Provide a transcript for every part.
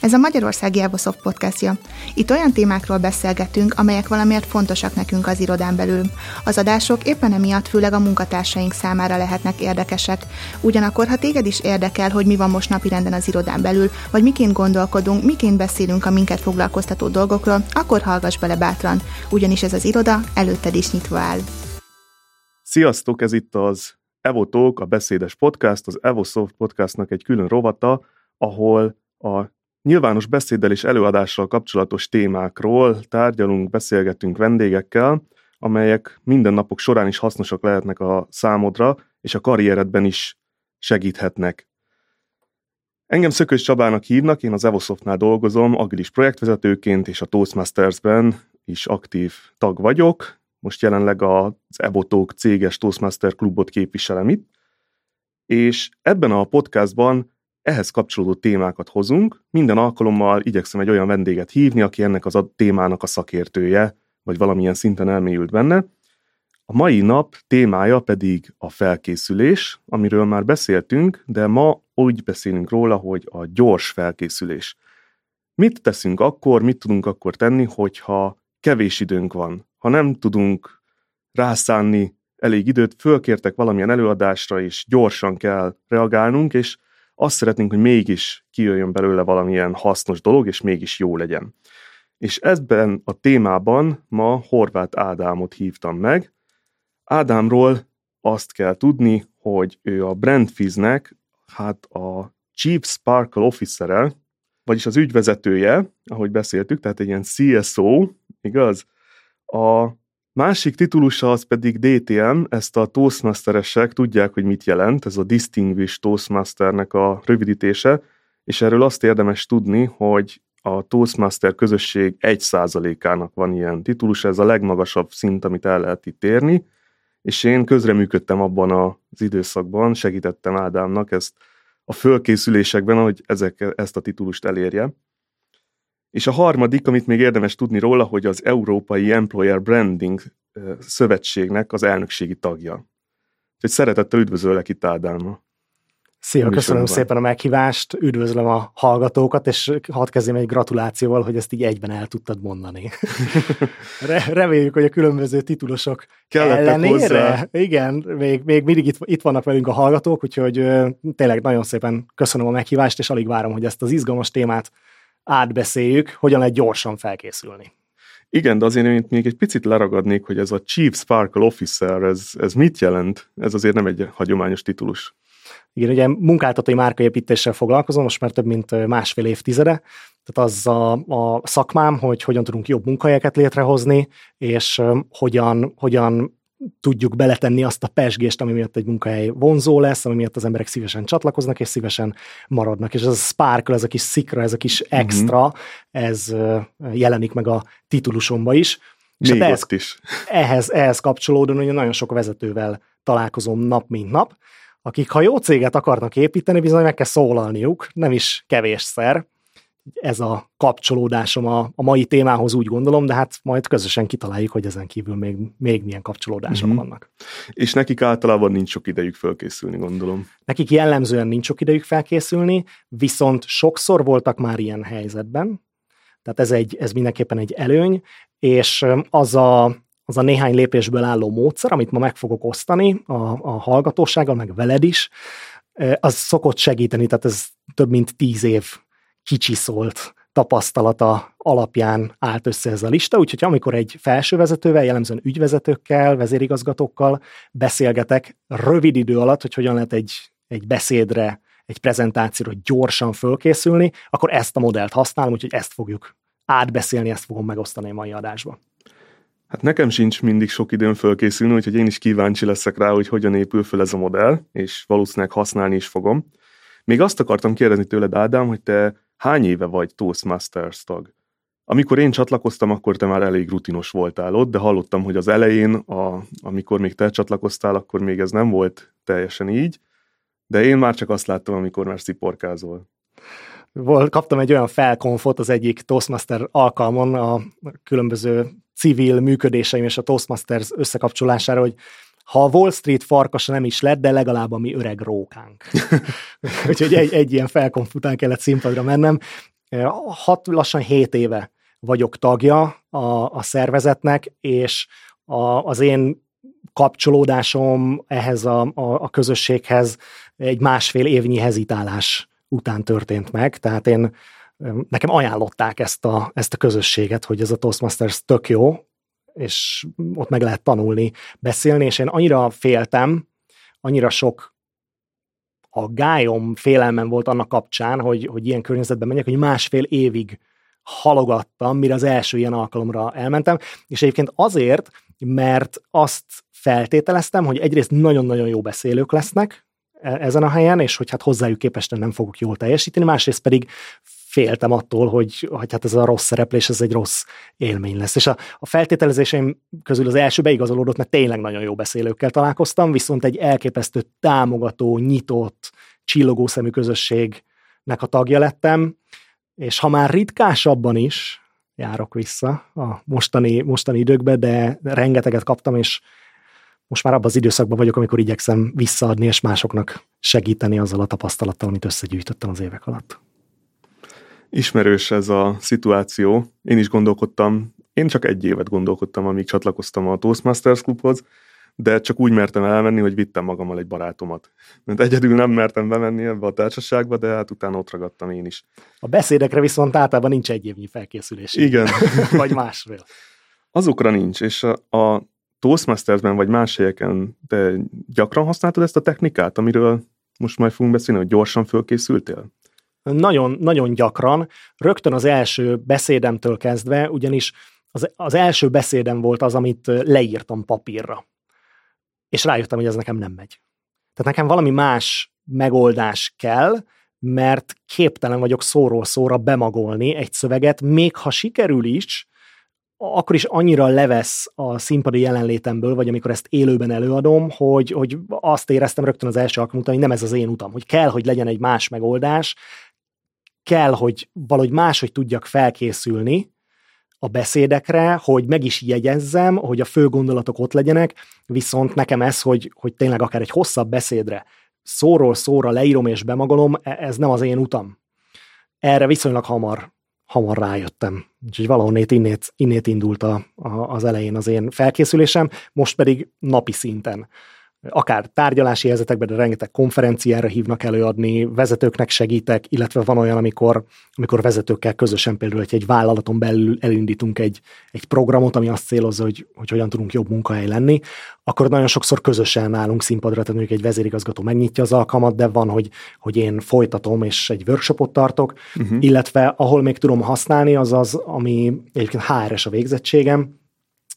Ez a Magyarországi Evosoft podcastja. Itt olyan témákról beszélgetünk, amelyek valamiért fontosak nekünk az irodán belül. Az adások éppen emiatt főleg a munkatársaink számára lehetnek érdekesek. Ugyanakkor, ha téged is érdekel, hogy mi van most napirenden az irodán belül, vagy miként gondolkodunk, miként beszélünk a minket foglalkoztató dolgokról, akkor hallgass bele bátran, ugyanis ez az iroda előtted is nyitva áll. Sziasztok, ez itt az Evo Talk, a beszédes podcast, az Evosoft podcastnak egy külön rovata, ahol a nyilvános beszéddel és előadással kapcsolatos témákról tárgyalunk, beszélgetünk vendégekkel, amelyek minden napok során is hasznosak lehetnek a számodra, és a karrieredben is segíthetnek. Engem Szökös Csabának hívnak, én az Evosoftnál dolgozom, agilis projektvezetőként, és a Toastmastersben is aktív tag vagyok. Most jelenleg az Ebotók céges Toastmaster klubot képviselem itt, és ebben a podcastban ehhez kapcsolódó témákat hozunk. Minden alkalommal igyekszem egy olyan vendéget hívni, aki ennek az a témának a szakértője, vagy valamilyen szinten elmélyült benne. A mai nap témája pedig a felkészülés, amiről már beszéltünk, de ma úgy beszélünk róla, hogy a gyors felkészülés. Mit teszünk akkor, mit tudunk akkor tenni, hogyha kevés időnk van, ha nem tudunk rászánni elég időt, fölkértek valamilyen előadásra, és gyorsan kell reagálnunk, és azt szeretnénk, hogy mégis kijöjjön belőle valamilyen hasznos dolog, és mégis jó legyen. És ebben a témában ma Horváth Ádámot hívtam meg. Ádámról azt kell tudni, hogy ő a Brandfiznek hát a Chief Sparkle Officer-e, vagyis az ügyvezetője, ahogy beszéltük, tehát egy ilyen CSO, igaz? A Másik titulusa az pedig DTM, ezt a Toastmasteresek tudják, hogy mit jelent, ez a Distinguished Toastmasternek a rövidítése, és erről azt érdemes tudni, hogy a Toastmaster közösség egy százalékának van ilyen titulus, ez a legmagasabb szint, amit el lehet itt érni, és én közreműködtem abban az időszakban, segítettem Ádámnak ezt a fölkészülésekben, hogy ezek, ezt a titulust elérje. És a harmadik, amit még érdemes tudni róla, hogy az Európai Employer Branding Szövetségnek az elnökségi tagja. Úgyhogy szeretettel üdvözöllek itt Ádámma. Szia, köszönöm szépen a meghívást, üdvözlöm a hallgatókat, és hadd kezdjem egy gratulációval, hogy ezt így egyben el tudtad mondani. Reméljük, hogy a különböző titulosok Kellettek ellenére, hozzá. igen, még, még mindig itt, itt vannak velünk a hallgatók, úgyhogy tényleg nagyon szépen köszönöm a meghívást, és alig várom, hogy ezt az izgalmas témát átbeszéljük, hogyan lehet gyorsan felkészülni. Igen, de azért én még egy picit leragadnék, hogy ez a Chief Sparkle Officer, ez, ez mit jelent? Ez azért nem egy hagyományos titulus. Igen, ugye munkáltatói márkaépítéssel foglalkozom, most már több mint másfél évtizede, tehát az a, a szakmám, hogy hogyan tudunk jobb munkahelyeket létrehozni, és hogyan, hogyan tudjuk beletenni azt a pesgést, ami miatt egy munkahely vonzó lesz, ami miatt az emberek szívesen csatlakoznak és szívesen maradnak. És ez a sparkle, ez a kis szikra, ez a kis mhm. extra, uh-huh. ez jelenik meg a titulusomba is. És Még hát ehhez, is. Ehhez, ehhez kapcsolódóan hogy nagyon sok vezetővel találkozom nap mint nap, akik ha jó céget akarnak építeni, bizony meg kell szólalniuk, nem is kevésszer, ez a kapcsolódásom a, a mai témához úgy gondolom, de hát majd közösen kitaláljuk, hogy ezen kívül még, még milyen kapcsolódások mm-hmm. vannak. És nekik általában nincs sok idejük felkészülni, gondolom. Nekik jellemzően nincs sok idejük felkészülni, viszont sokszor voltak már ilyen helyzetben, tehát ez, egy, ez mindenképpen egy előny, és az a, az a néhány lépésből álló módszer, amit ma meg fogok osztani a, a hallgatósággal, meg veled is, az szokott segíteni, tehát ez több mint tíz év kicsiszolt tapasztalata alapján állt össze ez a lista, úgyhogy amikor egy felsővezetővel, jellemzően ügyvezetőkkel, vezérigazgatókkal beszélgetek rövid idő alatt, hogy hogyan lehet egy, egy beszédre, egy prezentációra gyorsan fölkészülni, akkor ezt a modellt használom, úgyhogy ezt fogjuk átbeszélni, ezt fogom megosztani a mai adásban. Hát nekem sincs mindig sok időm fölkészülni, úgyhogy én is kíváncsi leszek rá, hogy hogyan épül föl ez a modell, és valószínűleg használni is fogom. Még azt akartam kérdezni tőled, Ádám, hogy te hány éve vagy Toastmasters tag? Amikor én csatlakoztam, akkor te már elég rutinos voltál ott, de hallottam, hogy az elején, a, amikor még te csatlakoztál, akkor még ez nem volt teljesen így, de én már csak azt láttam, amikor már sziporkázol. Volt, kaptam egy olyan felkonfot az egyik Toastmaster alkalmon a különböző civil működéseim és a Toastmasters összekapcsolására, hogy ha a Wall Street farkasa nem is lett, de legalább a mi öreg rókánk. Úgyhogy egy, egy ilyen felkonf után kellett színpadra mennem. hat, lassan 7 éve vagyok tagja a, a szervezetnek, és a, az én kapcsolódásom ehhez a, a, a közösséghez egy másfél évnyi hezitálás után történt meg, tehát én nekem ajánlották ezt a, ezt a közösséget, hogy ez a Toastmasters tök jó, és ott meg lehet tanulni, beszélni, és én annyira féltem, annyira sok a gályom, félelmem volt annak kapcsán, hogy, hogy ilyen környezetben menjek, hogy másfél évig halogattam, mire az első ilyen alkalomra elmentem, és egyébként azért, mert azt feltételeztem, hogy egyrészt nagyon-nagyon jó beszélők lesznek e-, ezen a helyen, és hogy hát hozzájuk képest nem fogok jól teljesíteni, másrészt pedig féltem attól, hogy, hogy hát ez a rossz szereplés, ez egy rossz élmény lesz. És a, a feltételezéseim közül az első beigazolódott, mert tényleg nagyon jó beszélőkkel találkoztam, viszont egy elképesztő támogató, nyitott, csillogó szemű közösségnek a tagja lettem, és ha már ritkásabban is járok vissza a mostani, mostani időkbe, de rengeteget kaptam, és most már abban az időszakban vagyok, amikor igyekszem visszaadni, és másoknak segíteni azzal a tapasztalattal, amit összegyűjtöttem az évek alatt. Ismerős ez a szituáció. Én is gondolkodtam, én csak egy évet gondolkodtam, amíg csatlakoztam a Toastmasters klubhoz, de csak úgy mertem elmenni, hogy vittem magammal egy barátomat. Mert egyedül nem mertem bemenni ebbe a társaságba, de hát utána ott ragadtam én is. A beszédekre viszont általában nincs egy évnyi felkészülés. Igen. vagy másfél. Azokra nincs, és a, a Toastmastersben vagy más helyeken te gyakran használtad ezt a technikát, amiről most majd fogunk beszélni, hogy gyorsan fölkészültél? Nagyon, nagyon gyakran, rögtön az első beszédemtől kezdve, ugyanis az, az első beszédem volt az, amit leírtam papírra. És rájöttem, hogy ez nekem nem megy. Tehát nekem valami más megoldás kell, mert képtelen vagyok szóról szóra bemagolni egy szöveget, még ha sikerül is, akkor is annyira levesz a színpadi jelenlétemből, vagy amikor ezt élőben előadom, hogy, hogy azt éreztem rögtön az első alkalom után, hogy nem ez az én utam, hogy kell, hogy legyen egy más megoldás, kell, hogy valahogy máshogy tudjak felkészülni a beszédekre, hogy meg is jegyezzem, hogy a fő gondolatok ott legyenek, viszont nekem ez, hogy, hogy tényleg akár egy hosszabb beszédre szóról szóra leírom és bemagolom, e, ez nem az én utam. Erre viszonylag hamar, hamar rájöttem. Úgyhogy valahonnét innét, innét indult a, a, az elején az én felkészülésem, most pedig napi szinten akár tárgyalási helyzetekben, de rengeteg konferenciára hívnak előadni, vezetőknek segítek, illetve van olyan, amikor, amikor vezetőkkel közösen például egy, egy vállalaton belül elindítunk egy, egy programot, ami azt célozza, hogy, hogy hogyan tudunk jobb munkahely lenni, akkor nagyon sokszor közösen állunk színpadra, tehát mondjuk egy vezérigazgató megnyitja az alkalmat, de van, hogy, hogy én folytatom és egy workshopot tartok, uh-huh. illetve ahol még tudom használni, az az, ami egyébként HRS a végzettségem,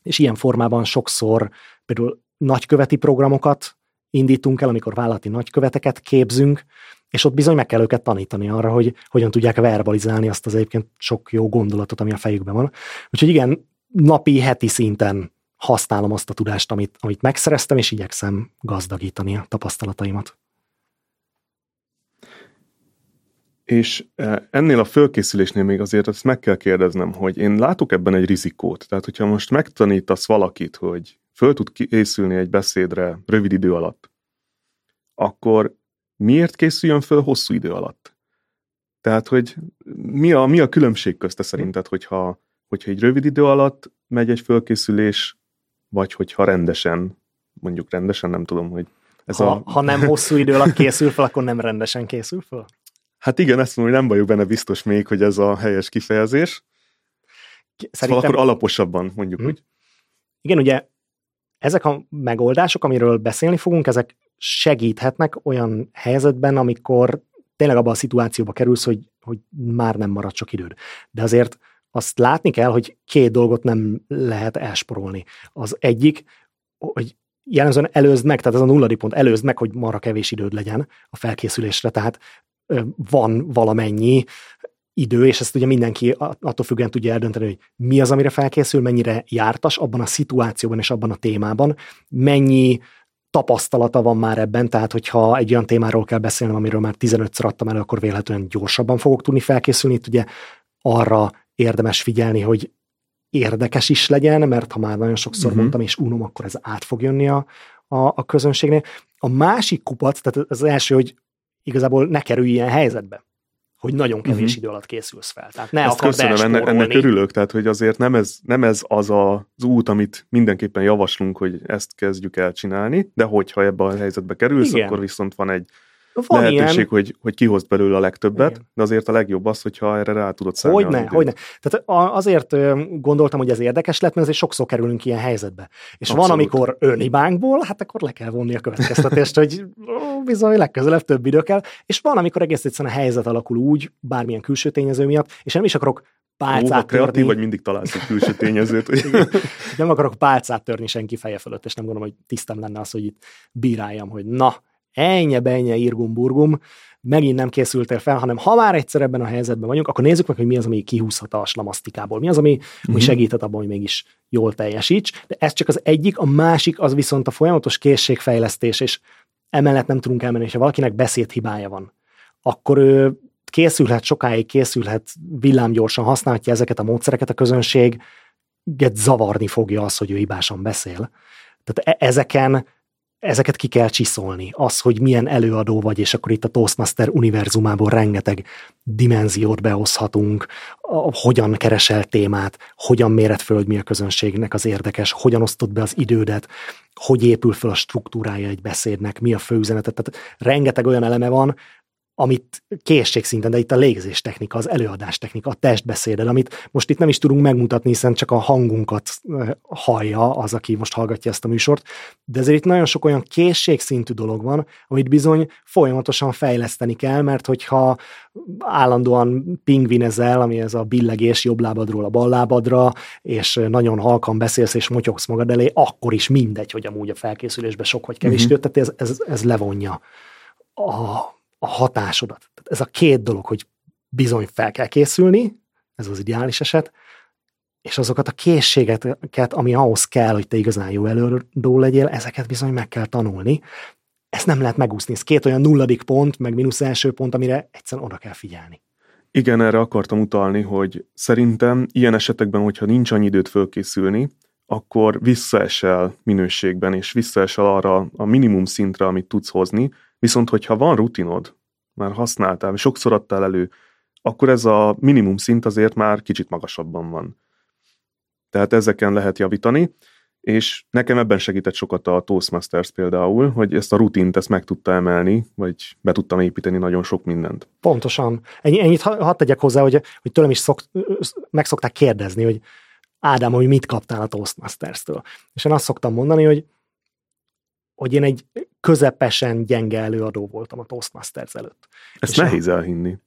és ilyen formában sokszor például nagyköveti programokat indítunk el, amikor vállalati nagyköveteket képzünk, és ott bizony meg kell őket tanítani arra, hogy hogyan tudják verbalizálni azt az egyébként sok jó gondolatot, ami a fejükben van. Úgyhogy igen, napi, heti szinten használom azt a tudást, amit, amit megszereztem, és igyekszem gazdagítani a tapasztalataimat. És e, ennél a fölkészülésnél még azért ezt meg kell kérdeznem, hogy én látok ebben egy rizikót. Tehát, hogyha most megtanítasz valakit, hogy föl tud készülni egy beszédre rövid idő alatt, akkor miért készüljön föl hosszú idő alatt? Tehát, hogy mi a, mi a különbség közte szerinted, hogyha, hogyha egy rövid idő alatt megy egy fölkészülés, vagy hogyha rendesen, mondjuk rendesen, nem tudom, hogy ez ha, a... ha nem hosszú idő alatt készül fel, akkor nem rendesen készül fel? Hát igen, ezt mondom, hogy nem vagyok benne biztos még, hogy ez a helyes kifejezés. Szerintem... Szóval akkor alaposabban mondjuk hmm. úgy. Igen, ugye ezek a megoldások, amiről beszélni fogunk, ezek segíthetnek olyan helyzetben, amikor tényleg abban a szituációba kerülsz, hogy, hogy már nem marad sok időd. De azért azt látni kell, hogy két dolgot nem lehet elsporolni. Az egyik, hogy jellemzően előzd meg, tehát ez a nulladi pont, előzd meg, hogy marra kevés időd legyen a felkészülésre, tehát van valamennyi idő, és ezt ugye mindenki attól függően tudja eldönteni, hogy mi az, amire felkészül, mennyire jártas abban a szituációban és abban a témában, mennyi tapasztalata van már ebben, tehát hogyha egy olyan témáról kell beszélnem, amiről már 15-ször adtam elő, akkor véletlenül gyorsabban fogok tudni felkészülni. Itt ugye arra érdemes figyelni, hogy érdekes is legyen, mert ha már nagyon sokszor uh-huh. mondtam, és unom, akkor ez át fog jönni a, a, a közönségnél. A másik kupac, tehát az első, hogy igazából ne kerülj ilyen helyzetbe hogy nagyon kevés uh-huh. idő alatt készülsz fel. Tehát ne Ezt köszönöm, ennek, ennek örülök, tehát hogy azért nem ez, nem ez az a, az út, amit mindenképpen javaslunk, hogy ezt kezdjük el csinálni, de hogyha ebbe a helyzetbe kerülsz, Igen. akkor viszont van egy van lehetőség, ilyen... hogy, hogy kihozd belőle a legtöbbet, Igen. de azért a legjobb az, hogyha erre rá tudod szállni. Hogyne, hogyne. Tehát azért gondoltam, hogy ez érdekes lett, mert azért sokszor kerülünk ilyen helyzetbe. És Abszolút. van, amikor önhibánkból, hát akkor le kell vonni a következtetést, hogy ó, bizony legközelebb több idő kell, és van, amikor egész egyszerűen a helyzet alakul úgy, bármilyen külső tényező miatt, és nem is akarok pálcát Ó, kreatív vagy mindig találsz egy külső tényezőt. Nem akarok pálcát törni senki feje fölött, és nem gondolom, hogy tisztem lenne az, hogy itt bíráljam, hogy na, ennyi benye irgum burgum, megint nem készültél fel, hanem ha már egyszer ebben a helyzetben vagyunk, akkor nézzük meg, hogy mi az, ami kihúzhat a slamasztikából, mi az, ami, uh-huh. segíthet abban, hogy mégis jól teljesíts. De ez csak az egyik, a másik az viszont a folyamatos készségfejlesztés, és emellett nem tudunk elmenni, ha valakinek beszédhibája van, akkor ő készülhet sokáig, készülhet villámgyorsan, használhatja ezeket a módszereket a közönség, zavarni fogja az, hogy ő hibásan beszél. Tehát e- ezeken ezeket ki kell csiszolni. Az, hogy milyen előadó vagy, és akkor itt a Toastmaster univerzumából rengeteg dimenziót behozhatunk, hogyan keresel témát, hogyan méret föl, hogy mi a közönségnek az érdekes, hogyan osztod be az idődet, hogy épül föl a struktúrája egy beszédnek, mi a főüzenetet. Tehát rengeteg olyan eleme van, amit készségszinten, de itt a légzés technika, az előadás technika, a testbeszéded, amit most itt nem is tudunk megmutatni, hiszen csak a hangunkat hallja az, aki most hallgatja ezt a műsort, de ezért itt nagyon sok olyan készségszintű dolog van, amit bizony folyamatosan fejleszteni kell, mert hogyha állandóan pingvinezel, ami ez a billegés jobb lábadról a bal lábadra, és nagyon halkan beszélsz és motyogsz magad elé, akkor is mindegy, hogy amúgy a felkészülésben sok vagy kevés uh-huh. tehát ez, ez, ez levonja a a hatásodat. Tehát ez a két dolog, hogy bizony fel kell készülni, ez az ideális eset, és azokat a készségeket, ami ahhoz kell, hogy te igazán jó előadó legyél, ezeket bizony meg kell tanulni. Ezt nem lehet megúszni. Ez két olyan nulladik pont, meg mínusz első pont, amire egyszerűen oda kell figyelni. Igen, erre akartam utalni, hogy szerintem ilyen esetekben, hogyha nincs annyi időt fölkészülni, akkor visszaesel minőségben, és visszaesel arra a minimum szintre, amit tudsz hozni, Viszont, hogyha van rutinod, már használtál, sokszor adtál elő, akkor ez a minimum szint azért már kicsit magasabban van. Tehát ezeken lehet javítani, és nekem ebben segített sokat a Toastmasters például, hogy ezt a rutint ezt meg tudta emelni, vagy be tudtam építeni nagyon sok mindent. Pontosan. Ennyi, ennyit hadd tegyek hozzá, hogy, hogy tőlem is szok, meg szokták kérdezni, hogy Ádám, hogy mit kaptál a Toastmasters-től. És én azt szoktam mondani, hogy hogy én egy közepesen gyenge előadó voltam a Toastmasters előtt. Ezt És nehéz elhinni.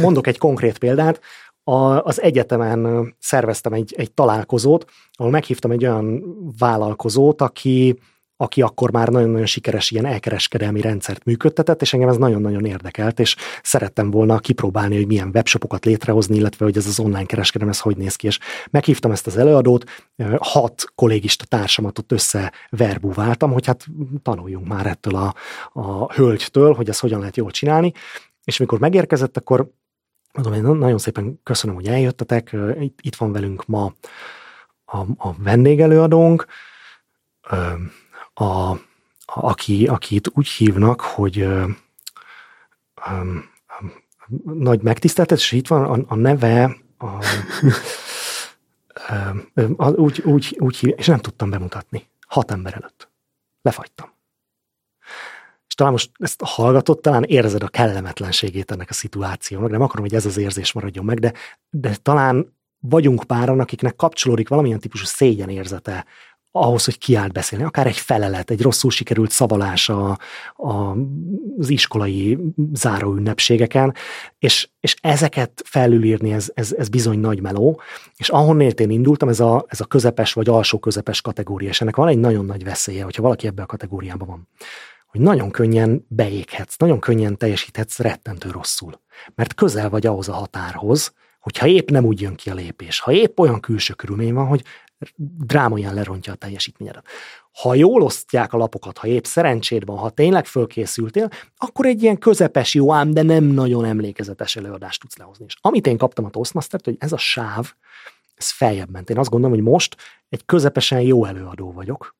Mondok egy konkrét példát. A, az egyetemen szerveztem egy, egy találkozót, ahol meghívtam egy olyan vállalkozót, aki aki akkor már nagyon-nagyon sikeres ilyen elkereskedelmi rendszert működtetett, és engem ez nagyon-nagyon érdekelt, és szerettem volna kipróbálni, hogy milyen webshopokat létrehozni, illetve hogy ez az online kereskedelem, ez hogy néz ki, és meghívtam ezt az előadót, hat kollégista társamat ott összeverbúváltam, hogy hát tanuljunk már ettől a, a hölgytől, hogy ezt hogyan lehet jól csinálni, és amikor megérkezett, akkor mondom, én nagyon szépen köszönöm, hogy eljöttetek, itt, itt van velünk ma a, a vendégelőadónk, a, a, aki, akit úgy hívnak, hogy ö, ö, nagy megtiszteltetés, és itt van a, a neve, a, ö, ö, úgy, úgy, úgy hív, és nem tudtam bemutatni. Hat ember előtt. Lefagytam. És talán most ezt hallgatott, talán érzed a kellemetlenségét ennek a szituációnak, nem akarom, hogy ez az érzés maradjon meg, de, de talán vagyunk páran, akiknek kapcsolódik valamilyen típusú szégyenérzete ahhoz, hogy kiállt beszélni, akár egy felelet, egy rosszul sikerült szavalás a, a, az iskolai záróünnepségeken, és, és ezeket felülírni, ez, ez, ez bizony nagy meló, és ahonnét én indultam, ez a, ez a közepes vagy alsó közepes kategória, és ennek van egy nagyon nagy veszélye, hogyha valaki ebbe a kategóriában van hogy nagyon könnyen beéghetsz, nagyon könnyen teljesíthetsz rettentő rosszul. Mert közel vagy ahhoz a határhoz, hogyha épp nem úgy jön ki a lépés, ha épp olyan külső körülmény van, hogy drámaian lerontja a teljesítményedet. Ha jól osztják a lapokat, ha épp szerencséd van, ha tényleg fölkészültél, akkor egy ilyen közepes, jó ám, de nem nagyon emlékezetes előadást tudsz lehozni. És amit én kaptam a Toastmaster-t, hogy ez a sáv, ez feljebb ment. Én azt gondolom, hogy most egy közepesen jó előadó vagyok,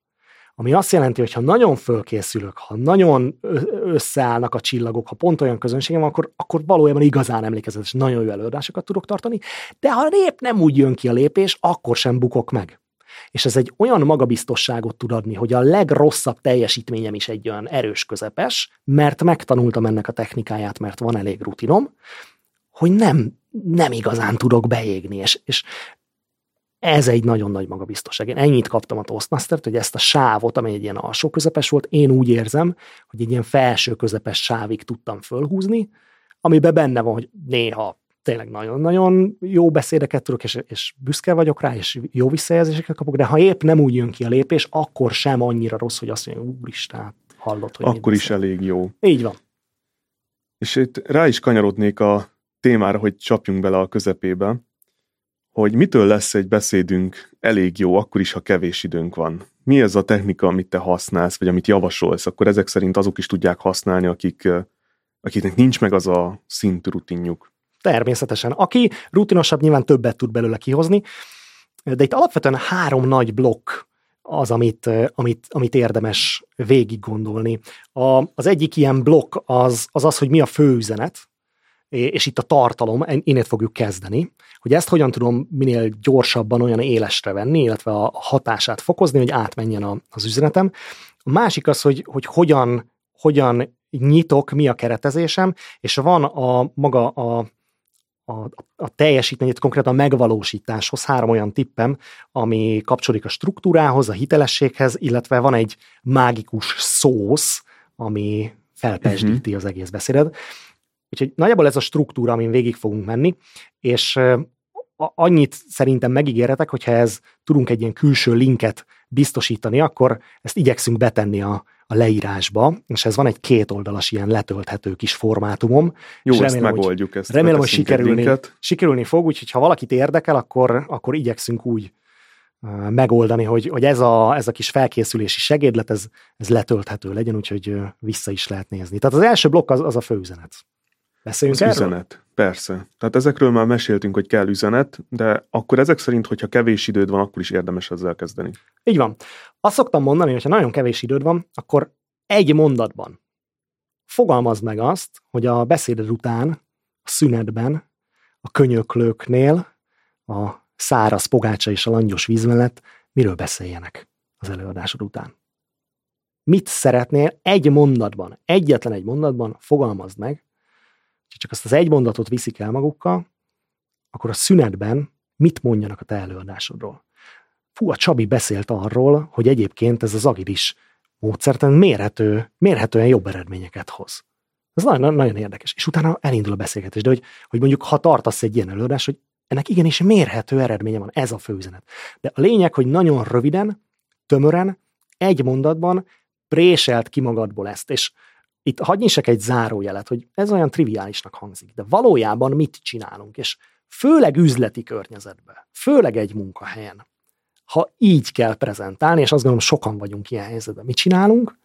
ami azt jelenti, hogy ha nagyon fölkészülök, ha nagyon összeállnak a csillagok, ha pont olyan közönségem van, akkor, akkor valójában igazán emlékezetes, nagyon jó előadásokat tudok tartani, de ha épp nem úgy jön ki a lépés, akkor sem bukok meg. És ez egy olyan magabiztosságot tud adni, hogy a legrosszabb teljesítményem is egy olyan erős közepes, mert megtanultam ennek a technikáját, mert van elég rutinom, hogy nem, nem igazán tudok beégni, és, és ez egy nagyon nagy magabiztosság. Én ennyit kaptam a Toastmaster-t, hogy ezt a sávot, amely egy ilyen alsó közepes volt, én úgy érzem, hogy egy ilyen felső közepes sávig tudtam fölhúzni, amiben benne van, hogy néha tényleg nagyon-nagyon jó beszédeket tudok, és, és büszke vagyok rá, és jó visszajelzéseket kapok, de ha épp nem úgy jön ki a lépés, akkor sem annyira rossz, hogy azt mondja, úristen, hallott, hogy Akkor is elég jó. Így van. És itt rá is kanyarodnék a témára, hogy csapjunk bele a közepébe, hogy mitől lesz egy beszédünk elég jó, akkor is, ha kevés időnk van. Mi ez a technika, amit te használsz, vagy amit javasolsz, akkor ezek szerint azok is tudják használni, akik, akiknek nincs meg az a szintű rutinjuk. Természetesen. Aki rutinosabb, nyilván többet tud belőle kihozni, de itt alapvetően három nagy blokk az, amit, amit, amit érdemes végig gondolni. A, az egyik ilyen blokk az, az az, hogy mi a főüzenet, és itt a tartalom, innét fogjuk kezdeni, hogy ezt hogyan tudom minél gyorsabban olyan élesre venni, illetve a hatását fokozni, hogy átmenjen az üzenetem. A másik az, hogy, hogy hogyan, hogyan nyitok, mi a keretezésem, és van a maga a, a, a teljesítményét, konkrétan a megvalósításhoz három olyan tippem, ami kapcsolódik a struktúrához, a hitelességhez, illetve van egy mágikus szósz, ami felpesdíti uh-huh. az egész beszédet. Úgyhogy nagyjából ez a struktúra, amin végig fogunk menni, és annyit szerintem megígéretek, hogyha ez tudunk egy ilyen külső linket biztosítani, akkor ezt igyekszünk betenni a, a leírásba, és ez van egy kétoldalas ilyen letölthető kis formátumom. Jó, és ezt remélem, megoldjuk. Ezt remélem, hogy sikerülni, sikerülni fog, úgyhogy ha valakit érdekel, akkor, akkor igyekszünk úgy uh, megoldani, hogy, hogy ez, a, ez a kis felkészülési segédlet, ez, ez letölthető legyen, úgyhogy uh, vissza is lehet nézni. Tehát az első blokk az, az a főüzenet. Beszéljünk az erről? üzenet, persze. Tehát ezekről már meséltünk, hogy kell üzenet, de akkor ezek szerint, hogyha kevés időd van, akkor is érdemes ezzel kezdeni. Így van. Azt szoktam mondani, hogy ha nagyon kevés időd van, akkor egy mondatban fogalmazd meg azt, hogy a beszéded után, a szünetben, a könyöklőknél, a száraz pogácsa és a langyos víz mellett miről beszéljenek az előadásod után. Mit szeretnél egy mondatban, egyetlen egy mondatban fogalmazd meg, csak azt az egy mondatot viszik el magukkal, akkor a szünetben mit mondjanak a te előadásodról. Fú, a Csabi beszélt arról, hogy egyébként ez az agilis módszerten mérhető, mérhetően jobb eredményeket hoz. Ez nagyon, nagyon érdekes. És utána elindul a beszélgetés. De hogy, hogy mondjuk, ha tartasz egy ilyen előadást, hogy ennek igenis mérhető eredménye van, ez a főüzenet. De a lényeg, hogy nagyon röviden, tömören, egy mondatban préselt ki magadból ezt. És itt hagyj nyissak egy zárójelet, hogy ez olyan triviálisnak hangzik, de valójában mit csinálunk, és főleg üzleti környezetben, főleg egy munkahelyen, ha így kell prezentálni, és azt gondolom sokan vagyunk ilyen helyzetben, mit csinálunk?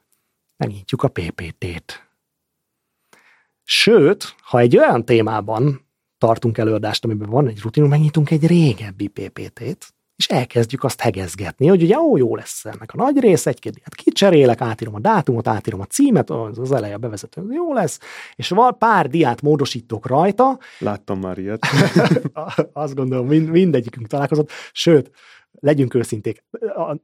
Megnyitjuk a PPT-t. Sőt, ha egy olyan témában tartunk előadást, amiben van egy rutinunk, megnyitunk egy régebbi PPT-t, és elkezdjük azt hegezgetni, hogy ugye ó, jó lesz ennek a nagy rész, egy-két hát kicserélek, átírom a dátumot, átírom a címet, az, az eleje a bevezető, jó lesz, és van pár diát módosítok rajta. Láttam már ilyet. azt gondolom, mind, mindegyikünk találkozott, sőt, legyünk őszinték, a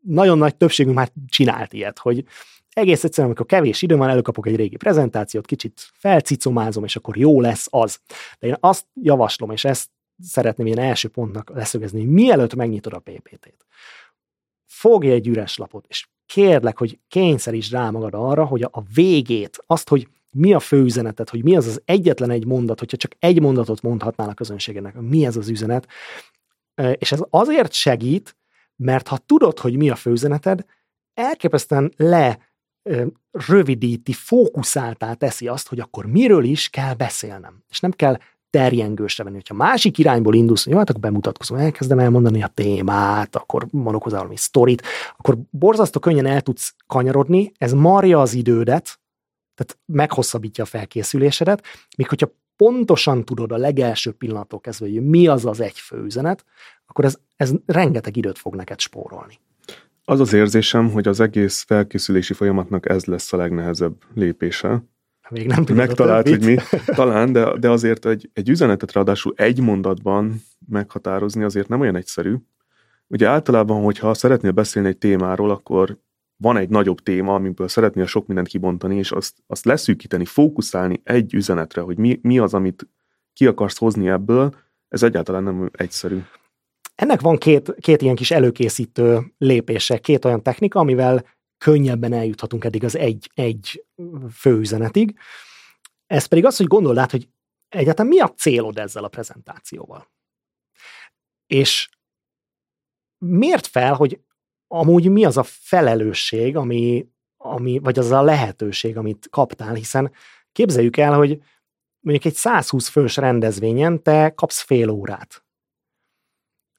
nagyon nagy többségünk már csinált ilyet, hogy egész egyszerűen, amikor kevés idő van, előkapok egy régi prezentációt, kicsit felcicomázom, és akkor jó lesz az. De én azt javaslom, és ezt szeretném ilyen első pontnak leszögezni, hogy mielőtt megnyitod a PPT-t, fogj egy üres lapot, és kérlek, hogy kényszerítsd rá magad arra, hogy a végét, azt, hogy mi a főüzenetet, hogy mi az az egyetlen egy mondat, hogyha csak egy mondatot mondhatnál a közönségednek, mi ez az üzenet, és ez azért segít, mert ha tudod, hogy mi a főüzeneted, elképesztően le rövidíti, fókuszáltá teszi azt, hogy akkor miről is kell beszélnem. És nem kell terjengősre venni. Ha másik irányból indulsz, jó, hát akkor bemutatkozom, elkezdem elmondani a témát, akkor mondok hozzá valami sztorit, akkor borzasztó könnyen el tudsz kanyarodni, ez marja az idődet, tehát meghosszabbítja a felkészülésedet, míg hogyha pontosan tudod a legelső pillanattól kezdve, hogy mi az az egy főüzenet, akkor ez, ez rengeteg időt fog neked spórolni. Az az érzésem, hogy az egész felkészülési folyamatnak ez lesz a legnehezebb lépése. Még nem tudod Megtalált, hogy mi. Talán, de, de azért egy, egy üzenetet ráadásul egy mondatban meghatározni azért nem olyan egyszerű. Ugye általában, hogyha szeretnél beszélni egy témáról, akkor van egy nagyobb téma, amiből szeretnél sok mindent kibontani, és azt, azt leszűkíteni, fókuszálni egy üzenetre, hogy mi, mi az, amit ki akarsz hozni ebből, ez egyáltalán nem egyszerű. Ennek van két, két ilyen kis előkészítő lépése, két olyan technika, amivel könnyebben eljuthatunk eddig az egy, egy főüzenetig. Ez pedig az, hogy gondold át, hogy egyáltalán mi a célod ezzel a prezentációval. És miért fel, hogy amúgy mi az a felelősség, ami, ami, vagy az a lehetőség, amit kaptál, hiszen képzeljük el, hogy mondjuk egy 120 fős rendezvényen te kapsz fél órát.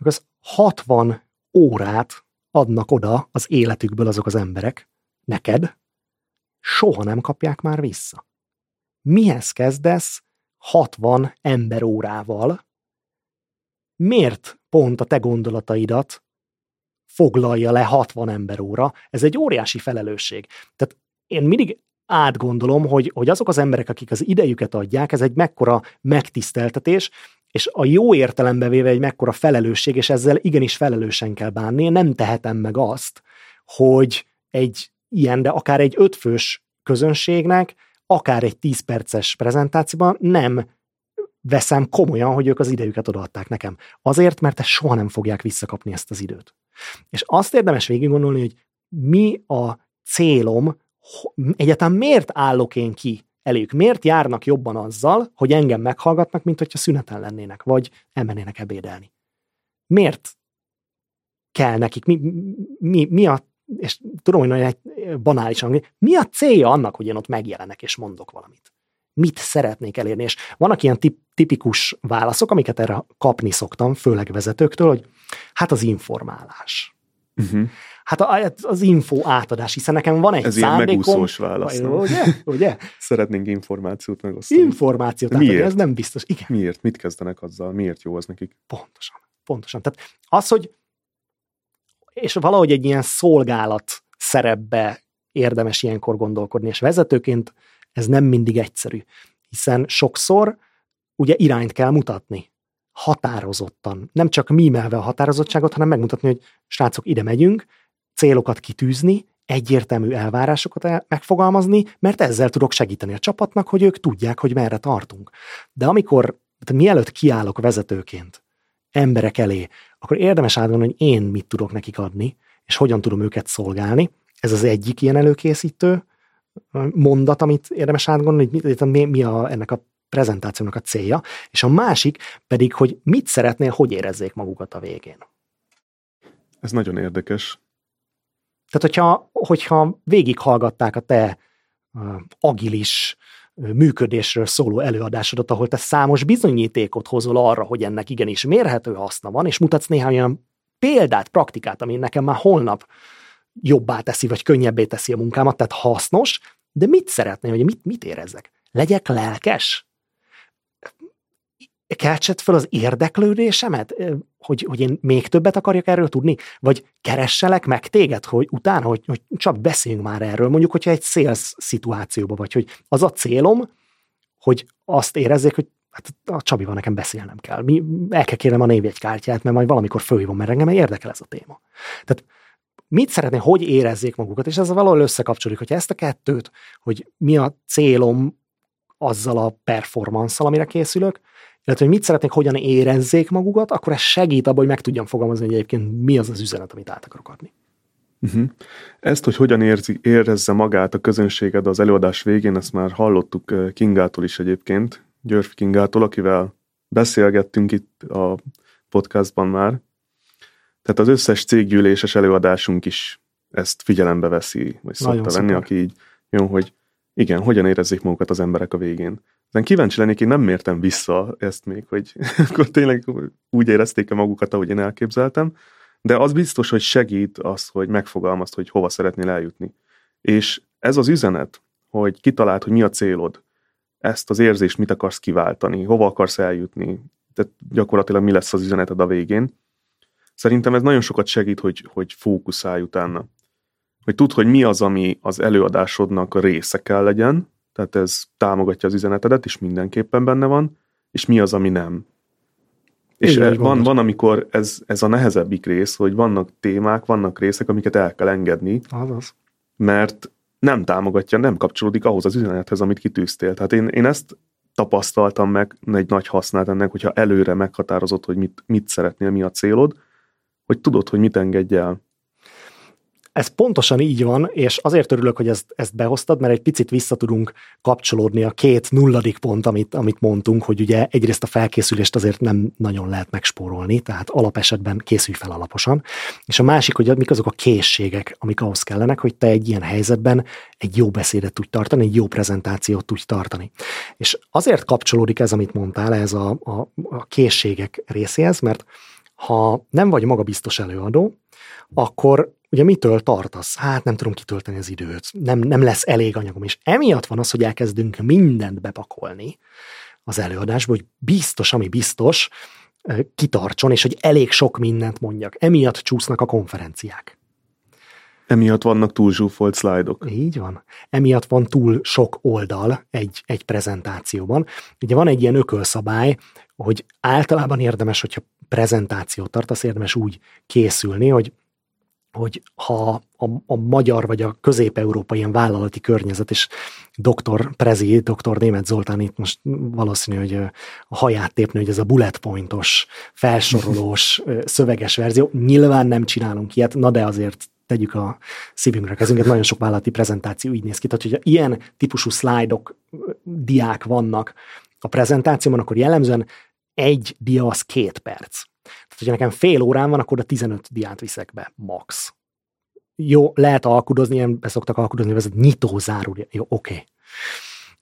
Az 60 órát adnak oda az életükből azok az emberek, neked, soha nem kapják már vissza. Mihez kezdesz 60 emberórával? Miért pont a te gondolataidat foglalja le 60 emberóra? Ez egy óriási felelősség. Tehát én mindig átgondolom, hogy, hogy azok az emberek, akik az idejüket adják, ez egy mekkora megtiszteltetés, és a jó értelembe véve egy mekkora felelősség, és ezzel igenis felelősen kell bánni. Én nem tehetem meg azt, hogy egy ilyen, de akár egy ötfős közönségnek, akár egy 10 perces prezentációban nem veszem komolyan, hogy ők az idejüket odaadták nekem. Azért, mert ezt soha nem fogják visszakapni ezt az időt. És azt érdemes végig gondolni, hogy mi a célom, egyáltalán miért állok én ki elég? Miért járnak jobban azzal, hogy engem meghallgatnak, mint hogyha szüneten lennének, vagy elmennének ebédelni? Miért kell nekik? Mi, mi, mi a, és tudom, hogy nagyon banálisan, mi a célja annak, hogy én ott megjelenek és mondok valamit? Mit szeretnék elérni? És vannak ilyen tip, tipikus válaszok, amiket erre kapni szoktam, főleg vezetőktől, hogy hát az informálás. Uh-huh. Hát az info átadás, hiszen nekem van egy Ez szándékom. megúszós válasz. Ugye? Ugye? Szeretnénk információt megosztani. Információt átadni, Miért? ez nem biztos. Igen. Miért? Mit kezdenek azzal? Miért jó az nekik? Pontosan. Pontosan. Tehát az, hogy és valahogy egy ilyen szolgálat szerepbe érdemes ilyenkor gondolkodni, és vezetőként ez nem mindig egyszerű, hiszen sokszor ugye irányt kell mutatni határozottan. Nem csak mímelve a határozottságot, hanem megmutatni, hogy srácok, ide megyünk, célokat kitűzni, egyértelmű elvárásokat megfogalmazni, mert ezzel tudok segíteni a csapatnak, hogy ők tudják, hogy merre tartunk. De amikor, tehát mielőtt kiállok vezetőként emberek elé, akkor érdemes átgondolni, hogy én mit tudok nekik adni, és hogyan tudom őket szolgálni. Ez az egyik ilyen előkészítő mondat, amit érdemes átgondolni, hogy mi, mi a, ennek a prezentációnak a célja, és a másik pedig, hogy mit szeretnél, hogy érezzék magukat a végén. Ez nagyon érdekes. Tehát, hogyha, hogyha végighallgatták a te uh, agilis működésről szóló előadásodat, ahol te számos bizonyítékot hozol arra, hogy ennek igenis mérhető haszna van, és mutatsz néhány olyan példát, praktikát, ami nekem már holnap jobbá teszi, vagy könnyebbé teszi a munkámat, tehát hasznos, de mit szeretnél, hogy mit, mit érezzek? Legyek lelkes? Keltsett fel az érdeklődésemet, hogy, hogy én még többet akarjak erről tudni, vagy keresselek meg téged, hogy utána, hogy, hogy csak beszéljünk már erről, mondjuk, hogyha egy sales szituációban vagy, hogy az a célom, hogy azt érezzék, hogy hát a Csabival nekem beszélnem kell. Mi, el kell kérnem a névjegykártyát, mert majd valamikor fölhívom, mert engem érdekel ez a téma. Tehát mit szeretné, hogy érezzék magukat, és ez valahol összekapcsolódik, hogy ezt a kettőt, hogy mi a célom azzal a performanszal, amire készülök, illetve hogy mit szeretnék, hogyan érezzék magukat, akkor ez segít abban, hogy meg tudjam fogalmazni, hogy egyébként mi az az üzenet, amit át akarok adni. Uh-huh. Ezt, hogy hogyan érzi, érezze magát a közönséged az előadás végén, ezt már hallottuk eh, Kingától is egyébként, Györfi Kingától, akivel beszélgettünk itt a podcastban már. Tehát az összes céggyűléses előadásunk is ezt figyelembe veszi, vagy szokta venni, aki így jó, hogy igen, hogyan érezzék magukat az emberek a végén. Aztán kíváncsi lennék, én nem mértem vissza ezt még, hogy akkor tényleg úgy érezték-e magukat, ahogy én elképzeltem, de az biztos, hogy segít az, hogy megfogalmazd, hogy hova szeretnél eljutni. És ez az üzenet, hogy kitaláld, hogy mi a célod, ezt az érzést mit akarsz kiváltani, hova akarsz eljutni, tehát gyakorlatilag mi lesz az üzeneted a végén. Szerintem ez nagyon sokat segít, hogy, hogy fókuszálj utána. Hogy tudd, hogy mi az, ami az előadásodnak része kell legyen, tehát ez támogatja az üzenetedet, és mindenképpen benne van, és mi az, ami nem. És Igen, van, van, amikor ez, ez a nehezebbik rész, hogy vannak témák, vannak részek, amiket el kell engedni. Azaz. Mert nem támogatja, nem kapcsolódik ahhoz az üzenethez, amit kitűztél. Tehát én, én ezt tapasztaltam meg, egy nagy hasznát ennek, hogyha előre meghatározott, hogy mit, mit szeretnél, mi a célod, hogy tudod, hogy mit engedj el. Ez pontosan így van, és azért örülök, hogy ezt, ezt behoztad, mert egy picit vissza tudunk kapcsolódni a két nulladik pont, amit, amit mondtunk, hogy ugye egyrészt a felkészülést azért nem nagyon lehet megspórolni, tehát alapesetben készülj fel alaposan, és a másik, hogy mik azok a készségek, amik ahhoz kellenek, hogy te egy ilyen helyzetben egy jó beszédet tudj tartani, egy jó prezentációt tudj tartani. És azért kapcsolódik ez, amit mondtál, ez a, a, a készségek részéhez, mert ha nem vagy magabiztos előadó, akkor ugye mitől tartasz? Hát nem tudom kitölteni az időt, nem, nem lesz elég anyagom, és emiatt van az, hogy elkezdünk mindent bepakolni az előadásba, hogy biztos, ami biztos, kitartson, és hogy elég sok mindent mondjak. Emiatt csúsznak a konferenciák. Emiatt vannak túl zsúfolt szlájdok. Így van. Emiatt van túl sok oldal egy, egy prezentációban. Ugye van egy ilyen ökölszabály, hogy általában érdemes, hogyha prezentációt tartasz, érdemes úgy készülni, hogy hogy ha a, a magyar vagy a közép-európai ilyen vállalati környezet, és doktor Prezi, doktor Német Zoltán itt most valószínű, hogy a haját tépni, hogy ez a bullet pointos, felsorolós, szöveges verzió. Nyilván nem csinálunk ilyet, na de azért tegyük a szívünkre kezünket, nagyon sok vállalati prezentáció így néz ki. Tehát, hogyha ilyen típusú szlájdok, diák vannak a prezentációban, akkor jellemzően egy dia az két perc hogyha nekem fél órán van, akkor a 15 diát viszek be, max. Jó, lehet alkudozni, ilyen beszoktak alkudozni, ez nyitó záró. Jó, oké. Okay.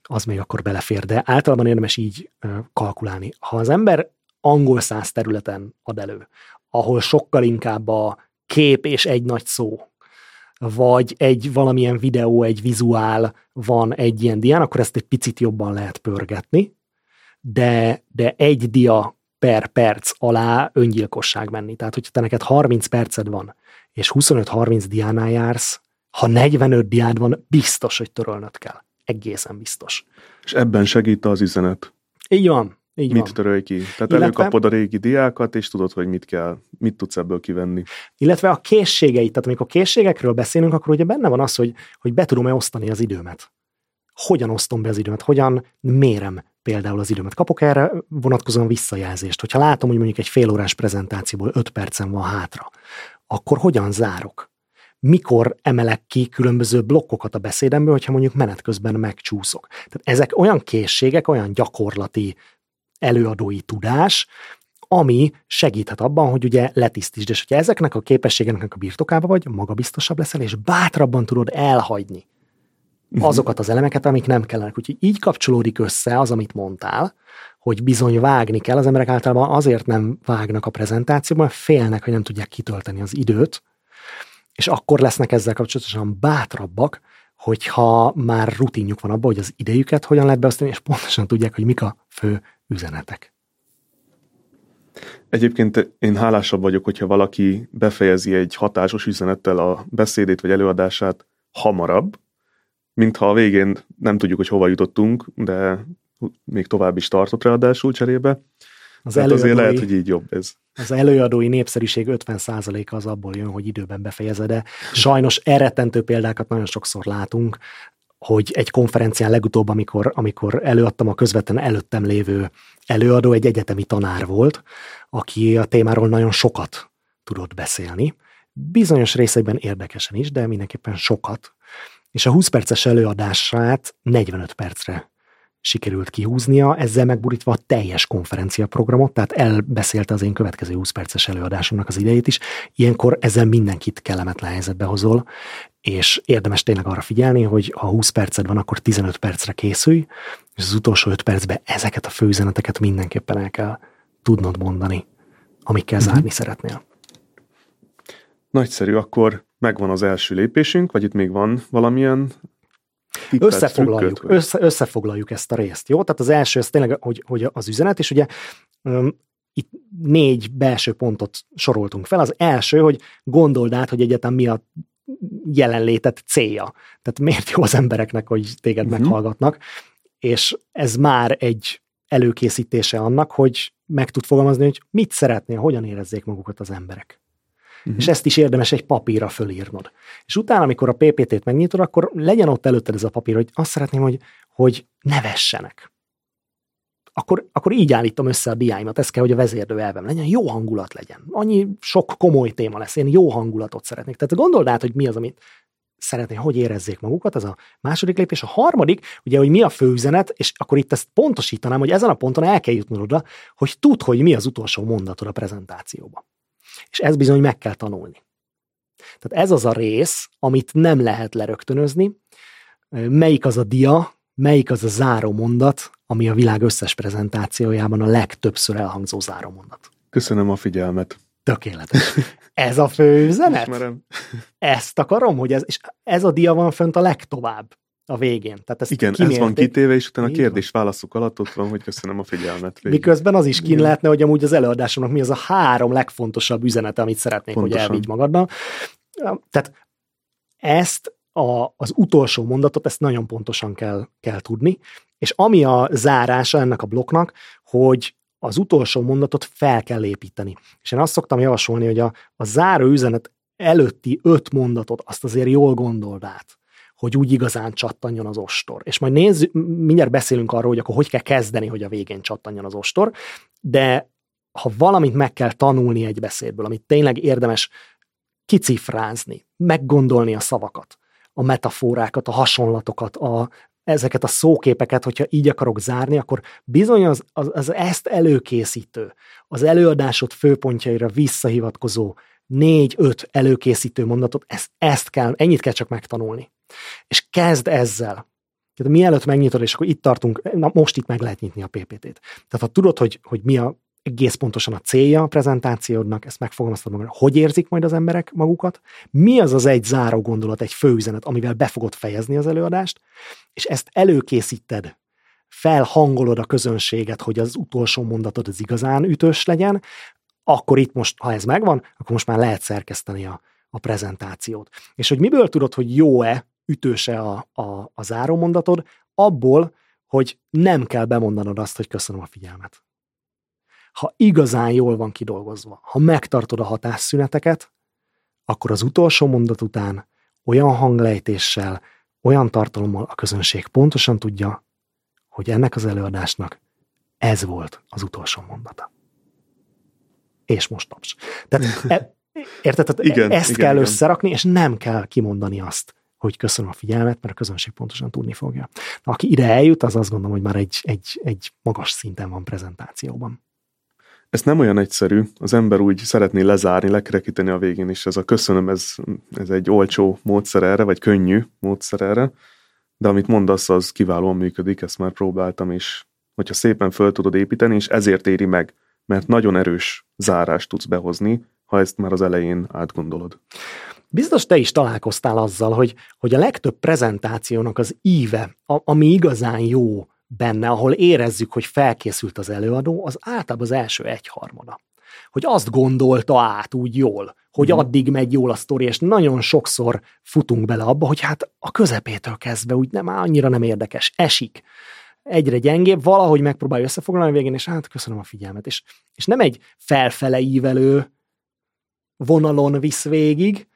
Az még akkor belefér, de általában érdemes így kalkulálni. Ha az ember angol száz területen ad elő, ahol sokkal inkább a kép és egy nagy szó, vagy egy valamilyen videó, egy vizuál van egy ilyen dián, akkor ezt egy picit jobban lehet pörgetni, de, de egy dia per perc alá öngyilkosság menni. Tehát, hogyha te neked 30 perced van, és 25-30 diánál jársz, ha 45 diád van, biztos, hogy törölnöd kell. Egészen biztos. És ebben segít az üzenet. Így van. Így mit van. törölj ki? Tehát Illetve, előkapod a régi diákat, és tudod, hogy mit kell, mit tudsz ebből kivenni. Illetve a készségeit, tehát amikor készségekről beszélünk, akkor ugye benne van az, hogy, hogy be tudom-e osztani az időmet. Hogyan osztom be az időmet, hogyan mérem például az időmet. Kapok erre vonatkozóan visszajelzést. Hogyha látom, hogy mondjuk egy félórás prezentációból öt percem van hátra, akkor hogyan zárok? Mikor emelek ki különböző blokkokat a beszédemből, hogyha mondjuk menet közben megcsúszok. Tehát ezek olyan készségek, olyan gyakorlati előadói tudás, ami segíthet abban, hogy ugye letisztítsd, és hogyha ezeknek a képességeknek a birtokába vagy, magabiztosabb leszel, és bátrabban tudod elhagyni. azokat az elemeket, amik nem kellenek. Úgyhogy így kapcsolódik össze az, amit mondtál, hogy bizony vágni kell. Az emberek általában azért nem vágnak a prezentációban, félnek, hogy nem tudják kitölteni az időt, és akkor lesznek ezzel kapcsolatosan bátrabbak, hogyha már rutinjuk van abban, hogy az idejüket hogyan lehet beosztani, és pontosan tudják, hogy mik a fő üzenetek. Egyébként én hálásabb vagyok, hogyha valaki befejezi egy hatásos üzenettel a beszédét vagy előadását hamarabb, mintha a végén nem tudjuk, hogy hova jutottunk, de még tovább is tartott ráadásul cserébe. Az hát azért lehet, hogy így jobb ez. Az előadói népszerűség 50%-a az abból jön, hogy időben befejezed, de sajnos elrettentő példákat nagyon sokszor látunk, hogy egy konferencián legutóbb, amikor, amikor előadtam a közvetlen előttem lévő előadó, egy egyetemi tanár volt, aki a témáról nagyon sokat tudott beszélni. Bizonyos részeiben érdekesen is, de mindenképpen sokat és a 20 perces előadását 45 percre sikerült kihúznia, ezzel megburítva a teljes konferenciaprogramot, tehát elbeszélte az én következő 20 perces előadásomnak az idejét is. Ilyenkor ezzel mindenkit kellemetlen helyzetbe hozol, és érdemes tényleg arra figyelni, hogy ha 20 perced van, akkor 15 percre készülj, és az utolsó 5 percben ezeket a főüzeneteket mindenképpen el kell tudnod mondani, amikkel mm-hmm. zárni szeretnél. Nagyszerű, akkor megvan az első lépésünk, vagy itt még van valamilyen tippet, összefoglaljuk, trükköt, össze, összefoglaljuk ezt a részt, jó? Tehát az első, ez tényleg, hogy, hogy az üzenet, és ugye itt négy belső pontot soroltunk fel. Az első, hogy gondold át, hogy egyetem mi a jelenlétet célja. Tehát miért jó az embereknek, hogy téged uh-huh. meghallgatnak, és ez már egy előkészítése annak, hogy meg tud fogalmazni, hogy mit szeretnél, hogyan érezzék magukat az emberek. Uh-huh. És ezt is érdemes egy papírra fölírnod. És utána, amikor a PPT-t megnyitod, akkor legyen ott előtted ez a papír, hogy azt szeretném, hogy, hogy nevessenek. Akkor, akkor így állítom össze a diáimat, ez kell, hogy a vezérlő elvem legyen, jó hangulat legyen. Annyi sok komoly téma lesz, én jó hangulatot szeretnék. Tehát gondold át, hogy mi az, amit szeretné, hogy érezzék magukat, az a második lépés. A harmadik, ugye, hogy mi a főüzenet, és akkor itt ezt pontosítanám, hogy ezen a ponton el kell jutnod oda, hogy tudd, hogy mi az utolsó mondatod a prezentációban. És ez bizony meg kell tanulni. Tehát ez az a rész, amit nem lehet lerögtönözni, melyik az a dia, melyik az a záró mondat, ami a világ összes prezentációjában a legtöbbször elhangzó záró mondat. Köszönöm a figyelmet. Tökéletes. Ez a fő üzenet? Ismerem. Ezt akarom, hogy ez, és ez a dia van fönt a legtovább a végén. Tehát ezt Igen, ez van kitéve, és utána a kérdés-válaszok alatt ott van, hogy köszönöm a figyelmet. Végig. Miközben az is kín lehetne, hogy amúgy az előadásomnak mi az a három legfontosabb üzenete, amit szeretnék, Pontosan. hogy elvigy magaddal. Tehát ezt a, az utolsó mondatot, ezt nagyon pontosan kell, kell tudni, és ami a zárása ennek a blokknak, hogy az utolsó mondatot fel kell építeni. És én azt szoktam javasolni, hogy a, a záró üzenet előtti öt mondatot azt azért jól gondold át hogy úgy igazán csattanjon az ostor. És majd nézzük, mindjárt beszélünk arról, hogy akkor hogy kell kezdeni, hogy a végén csattanjon az ostor, de ha valamit meg kell tanulni egy beszédből, amit tényleg érdemes kicifrázni, meggondolni a szavakat, a metaforákat, a hasonlatokat, a, ezeket a szóképeket, hogyha így akarok zárni, akkor bizony az, az, az ezt előkészítő, az előadásod főpontjaira visszahivatkozó négy-öt előkészítő mondatot, ezt, ezt kell, ennyit kell csak megtanulni. És kezd ezzel. Tehát mielőtt megnyitod, és akkor itt tartunk, na most itt meg lehet nyitni a PPT-t. Tehát ha tudod, hogy, hogy mi a egész pontosan a célja a prezentációdnak, ezt megfogalmaztad magad, hogy érzik majd az emberek magukat, mi az az egy záró gondolat, egy főüzenet, amivel be fogod fejezni az előadást, és ezt előkészíted, felhangolod a közönséget, hogy az utolsó mondatod az igazán ütős legyen, akkor itt most, ha ez megvan, akkor most már lehet szerkeszteni a, a prezentációt. És hogy miből tudod, hogy jó-e, ütőse a, a, a zárómondatod, abból, hogy nem kell bemondanod azt, hogy köszönöm a figyelmet. Ha igazán jól van kidolgozva, ha megtartod a hatásszüneteket, akkor az utolsó mondat után olyan hanglejtéssel, olyan tartalommal a közönség pontosan tudja, hogy ennek az előadásnak ez volt az utolsó mondata. És most taps. Tehát e, Érted? Tehát igen, ezt igen, kell igen. összerakni, és nem kell kimondani azt, hogy köszönöm a figyelmet, mert a közönség pontosan tudni fogja. Na, aki ide eljut, az azt gondolom, hogy már egy, egy, egy magas szinten van prezentációban. Ez nem olyan egyszerű. Az ember úgy szeretné lezárni, lekerekíteni a végén is. Ez a köszönöm, ez, ez egy olcsó módszer erre, vagy könnyű módszer erre. De amit mondasz, az kiválóan működik, ezt már próbáltam, és hogyha szépen föl tudod építeni, és ezért éri meg, mert nagyon erős zárást tudsz behozni, ha ezt már az elején átgondolod. Biztos te is találkoztál azzal, hogy, hogy a legtöbb prezentációnak az íve, a, ami igazán jó benne, ahol érezzük, hogy felkészült az előadó, az általában az első egyharmada. Hogy azt gondolta át úgy jól, hogy mm. addig megy jól a sztori, és nagyon sokszor futunk bele abba, hogy hát a közepétől kezdve úgy nem annyira nem érdekes, esik egyre gyengébb, valahogy megpróbálja összefoglalni a végén, és hát köszönöm a figyelmet. És, és nem egy felfele ívelő vonalon visz végig,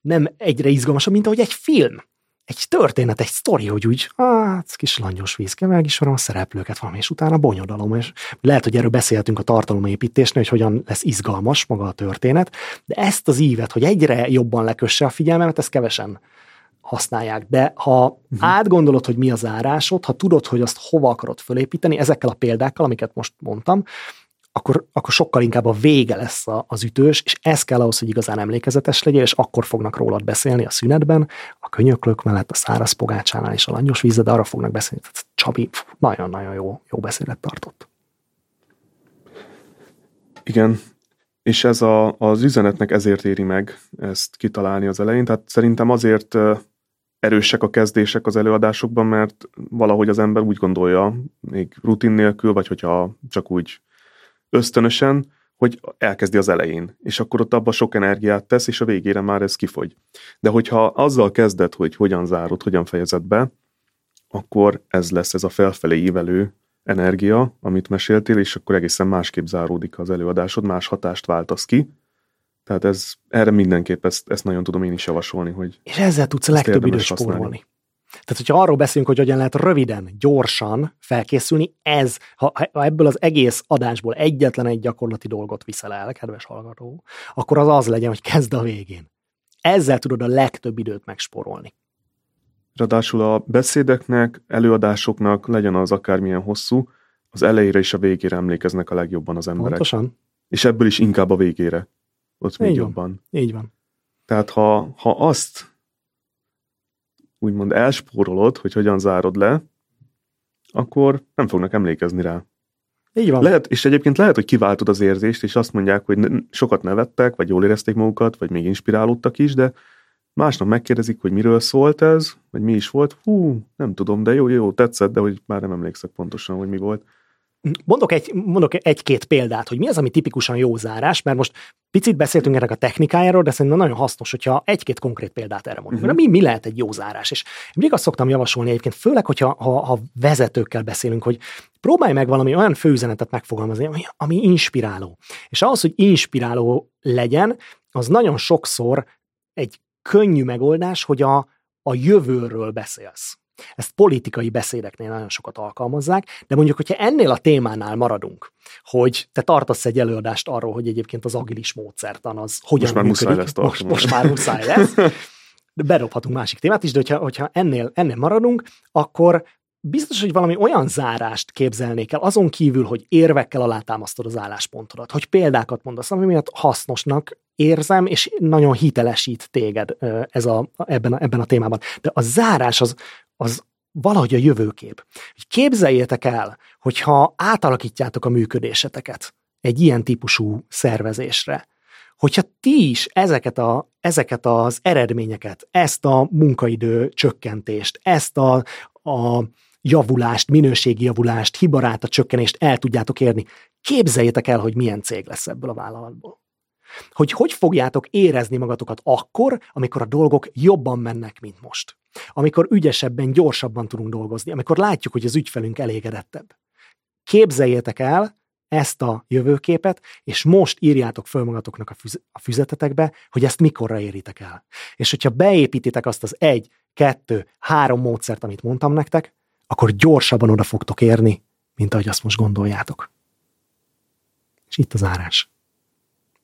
nem egyre izgalmasabb, mint ahogy egy film. Egy történet, egy sztori, hogy úgy, hát kis langyos víz, kell is a szereplőket van, és utána bonyodalom, és lehet, hogy erről beszéltünk a tartalomépítésnél, hogy hogyan lesz izgalmas maga a történet, de ezt az ívet, hogy egyre jobban lekösse a figyelmemet, ezt kevesen használják. De ha uh-huh. átgondolod, hogy mi az árásod, ha tudod, hogy azt hova akarod fölépíteni, ezekkel a példákkal, amiket most mondtam, akkor, akkor sokkal inkább a vége lesz a, az ütős, és ez kell ahhoz, hogy igazán emlékezetes legyél, és akkor fognak rólad beszélni a szünetben, a könyöklök mellett, a száraz pogácsánál és a langyos vízzel, de arra fognak beszélni. Tehát Csabi nagyon-nagyon jó, jó beszélet tartott. Igen, és ez a, az üzenetnek ezért éri meg ezt kitalálni az elején. Tehát szerintem azért erősek a kezdések az előadásokban, mert valahogy az ember úgy gondolja, még rutin nélkül, vagy hogyha csak úgy ösztönösen, hogy elkezdi az elején, és akkor ott abba sok energiát tesz, és a végére már ez kifogy. De hogyha azzal kezded, hogy hogyan zárod, hogyan fejezed be, akkor ez lesz ez a felfelé ívelő energia, amit meséltél, és akkor egészen másképp záródik az előadásod, más hatást váltasz ki. Tehát ez, erre mindenképp ezt, ezt nagyon tudom én is javasolni, hogy És ezzel tudsz a legtöbb időt spórolni. Tehát, hogyha arról beszélünk, hogy hogyan lehet röviden, gyorsan felkészülni, ez, ha, ha ebből az egész adásból egyetlen egy gyakorlati dolgot viszel el, kedves hallgató, akkor az az legyen, hogy kezd a végén. Ezzel tudod a legtöbb időt megspórolni. Ráadásul a beszédeknek, előadásoknak legyen az akármilyen hosszú, az elejére és a végére emlékeznek a legjobban az emberek. Pontosan. És ebből is inkább a végére. Ott még Így van. jobban. Így van. Tehát ha, ha azt úgymond elspórolod, hogy hogyan zárod le, akkor nem fognak emlékezni rá. Így van. Lehet, és egyébként lehet, hogy kiváltod az érzést, és azt mondják, hogy ne- sokat nevettek, vagy jól érezték magukat, vagy még inspirálódtak is, de másnap megkérdezik, hogy miről szólt ez, vagy mi is volt. Hú, nem tudom, de jó, jó, tetszett, de hogy már nem emlékszek pontosan, hogy mi volt. Mondok, egy, mondok egy-két példát, hogy mi az, ami tipikusan jó zárás, mert most picit beszéltünk ennek a technikájáról, de szerintem nagyon hasznos, hogyha egy-két konkrét példát erre mondunk. Uh-huh. Mi, mi lehet egy jó zárás? És mindig azt szoktam javasolni egyébként, főleg, hogyha ha, ha vezetőkkel beszélünk, hogy próbálj meg valami olyan főüzenetet megfogalmazni, ami, ami inspiráló. És ahhoz, hogy inspiráló legyen, az nagyon sokszor egy könnyű megoldás, hogy a, a jövőről beszélsz. Ezt politikai beszédeknél nagyon sokat alkalmazzák, de mondjuk, hogyha ennél a témánál maradunk, hogy te tartasz egy előadást arról, hogy egyébként az agilis módszertan az hogyan Most már működik. muszáj lesz most, most már muszáj lesz. De bedobhatunk másik témát is, de hogyha, hogyha ennél, ennél maradunk, akkor biztos, hogy valami olyan zárást képzelnék el, azon kívül, hogy érvekkel alátámasztod az álláspontodat, hogy példákat mondasz, ami miatt hasznosnak érzem, és nagyon hitelesít téged ez a, ebben, a, ebben a témában. De a zárás az, az valahogy a jövőkép. Képzeljétek el, hogyha átalakítjátok a működéseteket egy ilyen típusú szervezésre, hogyha ti is ezeket, a, ezeket az eredményeket, ezt a munkaidő csökkentést, ezt a, a javulást, minőségi javulást, hibaráta csökkenést el tudjátok érni, képzeljétek el, hogy milyen cég lesz ebből a vállalatból. Hogy hogy fogjátok érezni magatokat akkor, amikor a dolgok jobban mennek, mint most. Amikor ügyesebben, gyorsabban tudunk dolgozni, amikor látjuk, hogy az ügyfelünk elégedettebb. Képzeljétek el ezt a jövőképet, és most írjátok föl magatoknak a, füz- a füzetetekbe, hogy ezt mikorra éritek el. És hogyha beépítitek azt az egy, kettő, három módszert, amit mondtam nektek, akkor gyorsabban oda fogtok érni, mint ahogy azt most gondoljátok. És itt az árás.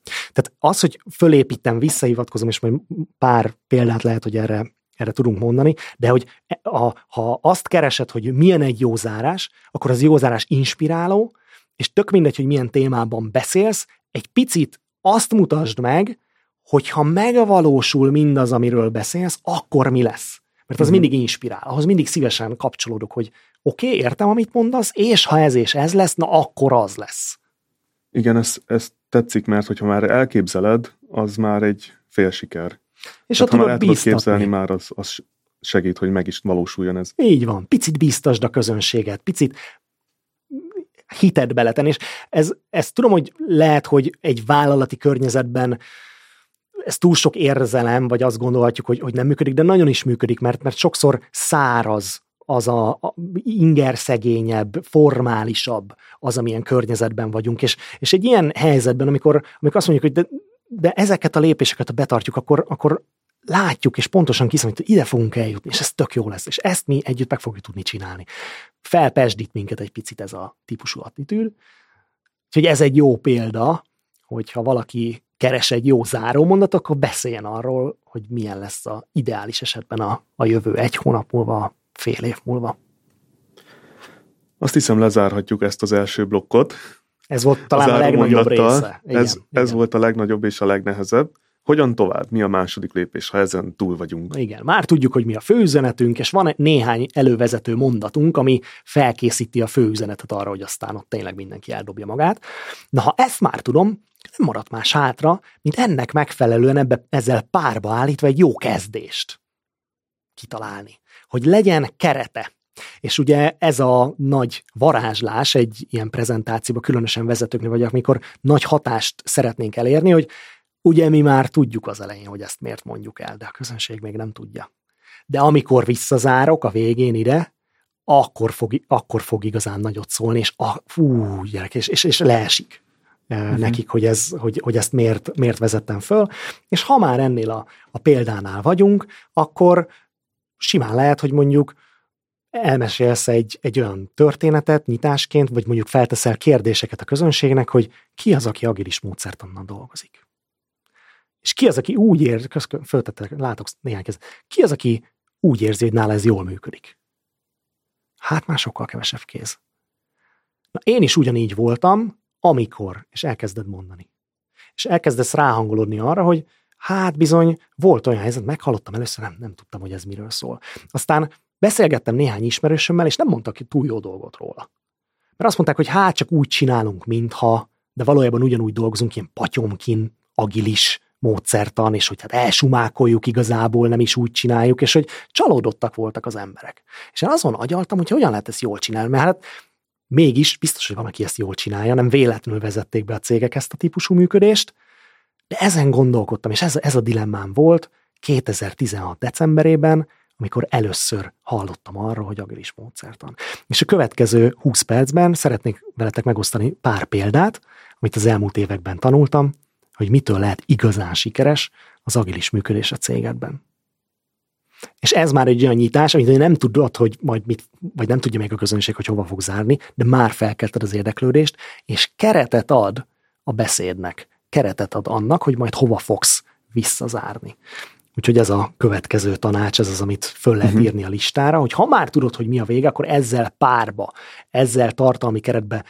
Tehát az, hogy fölépítem, visszahivatkozom, és majd pár példát lehet, hogy erre, erre tudunk mondani, de hogy e- a, ha azt keresed, hogy milyen egy jó zárás, akkor az jó zárás inspiráló, és tök mindegy, hogy milyen témában beszélsz, egy picit azt mutasd meg, hogy ha megvalósul mindaz, amiről beszélsz, akkor mi lesz. Mert az Mhm. mindig inspirál, ahhoz mindig szívesen kapcsolódok, hogy oké, okay, értem, amit mondasz, és ha ez és ez lesz, na akkor az lesz. Igen, ez, ez tetszik, mert hogyha már elképzeled, az már egy fél siker. És Tehát, ha már el tudod képzelni, már az, az segít, hogy meg is valósuljon ez. Így van. Picit biztasd a közönséget, picit hited beletenni, és ez, ez tudom, hogy lehet, hogy egy vállalati környezetben ez túl sok érzelem, vagy azt gondolhatjuk, hogy, hogy nem működik, de nagyon is működik, mert, mert sokszor száraz az a, a ingerszegényebb, formálisabb az, amilyen környezetben vagyunk, és, és egy ilyen helyzetben, amikor, amikor azt mondjuk, hogy de, de ezeket a lépéseket, ha betartjuk, akkor, akkor látjuk, és pontosan kiszámítjuk, hogy ide fogunk eljutni, és ez tök jó lesz, és ezt mi együtt meg fogjuk tudni csinálni. Felpesdít minket egy picit ez a típusú attitűd. Úgyhogy ez egy jó példa, hogyha valaki keres egy jó zárómondat, akkor beszéljen arról, hogy milyen lesz a ideális esetben a, a jövő egy hónap múlva, fél év múlva. Azt hiszem, lezárhatjuk ezt az első blokkot. Ez volt talán a legnagyobb része. Igen, ez, ez igen. volt a legnagyobb és a legnehezebb. Hogyan tovább? Mi a második lépés, ha ezen túl vagyunk? Igen, már tudjuk, hogy mi a főüzenetünk, és van néhány elővezető mondatunk, ami felkészíti a főüzenetet arra, hogy aztán ott tényleg mindenki eldobja magát. Na, ha ezt már tudom, nem maradt más hátra, mint ennek megfelelően ebbe, ezzel párba állítva egy jó kezdést kitalálni. Hogy legyen kerete És ugye ez a nagy varázslás egy ilyen prezentációban, különösen vezetőknél vagy amikor nagy hatást szeretnénk elérni, hogy ugye mi már tudjuk az elején, hogy ezt miért mondjuk el, de a közönség még nem tudja. De amikor visszazárok a végén ide, akkor fog, akkor fog igazán nagyot szólni, és a, fú, gyerek, és, és, és leesik uh-huh. nekik, hogy, ez, hogy, hogy ezt miért, miért vezettem föl. És ha már ennél a, a példánál vagyunk, akkor simán lehet, hogy mondjuk elmesélsz egy, egy olyan történetet nyitásként, vagy mondjuk felteszel kérdéseket a közönségnek, hogy ki az, aki agilis módszertannal dolgozik. És ki az, aki úgy érzi, föltettek, látok néhány kezdet, ki az, aki úgy érzi, hogy nála ez jól működik? Hát már sokkal kevesebb kéz. Na én is ugyanígy voltam, amikor, és elkezded mondani. És elkezdesz ráhangolódni arra, hogy hát bizony volt olyan helyzet, meghallottam először, nem, nem tudtam, hogy ez miről szól. Aztán beszélgettem néhány ismerősömmel, és nem mondtak ki túl jó dolgot róla. Mert azt mondták, hogy hát csak úgy csinálunk, mintha, de valójában ugyanúgy dolgozunk, ilyen patyomkin, agilis módszertan, és hogy hát elsumákoljuk igazából, nem is úgy csináljuk, és hogy csalódottak voltak az emberek. És én azon agyaltam, hogy hogyan lehet ezt jól csinálni, mert hát mégis biztos, hogy van, aki ezt jól csinálja, nem véletlenül vezették be a cégek ezt a típusú működést, de ezen gondolkodtam, és ez, ez a dilemmám volt 2016. decemberében, amikor először hallottam arról, hogy agilis módszertan. És a következő 20 percben szeretnék veletek megosztani pár példát, amit az elmúlt években tanultam, hogy mitől lehet igazán sikeres az agilis működés a cégedben. És ez már egy olyan nyitás, amit nem tudod, hogy majd mit, vagy nem tudja még a közönség, hogy hova fog zárni, de már felkelted az érdeklődést, és keretet ad a beszédnek, keretet ad annak, hogy majd hova fogsz visszazárni. Úgyhogy ez a következő tanács, ez az, amit föl lehet uh-huh. írni a listára, hogy ha már tudod, hogy mi a vége, akkor ezzel párba, ezzel tartalmi keretbe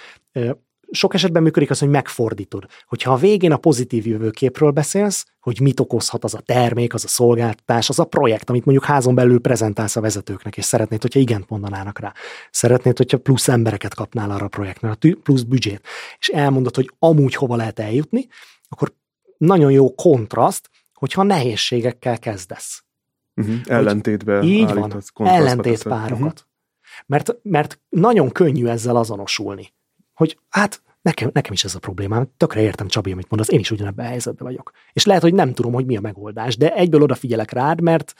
sok esetben működik az, hogy megfordítod. Hogyha a végén a pozitív jövőképről beszélsz, hogy mit okozhat az a termék, az a szolgáltatás, az a projekt, amit mondjuk házon belül prezentálsz a vezetőknek, és szeretnéd, hogyha igent mondanának rá. Szeretnéd, hogyha plusz embereket kapnál arra a projektre, plusz büdzsét, és elmondod, hogy amúgy hova lehet eljutni, akkor nagyon jó kontraszt, hogyha nehézségekkel kezdesz. Uh-huh. Ellentétben így van, ellentétpárokat. Uh-huh. Mert, mert nagyon könnyű ezzel azonosulni hogy hát nekem, nekem is ez a problémám, tökre értem Csabi, amit mondasz, én is ugyanebben a helyzetben vagyok. És lehet, hogy nem tudom, hogy mi a megoldás, de egyből odafigyelek rád, mert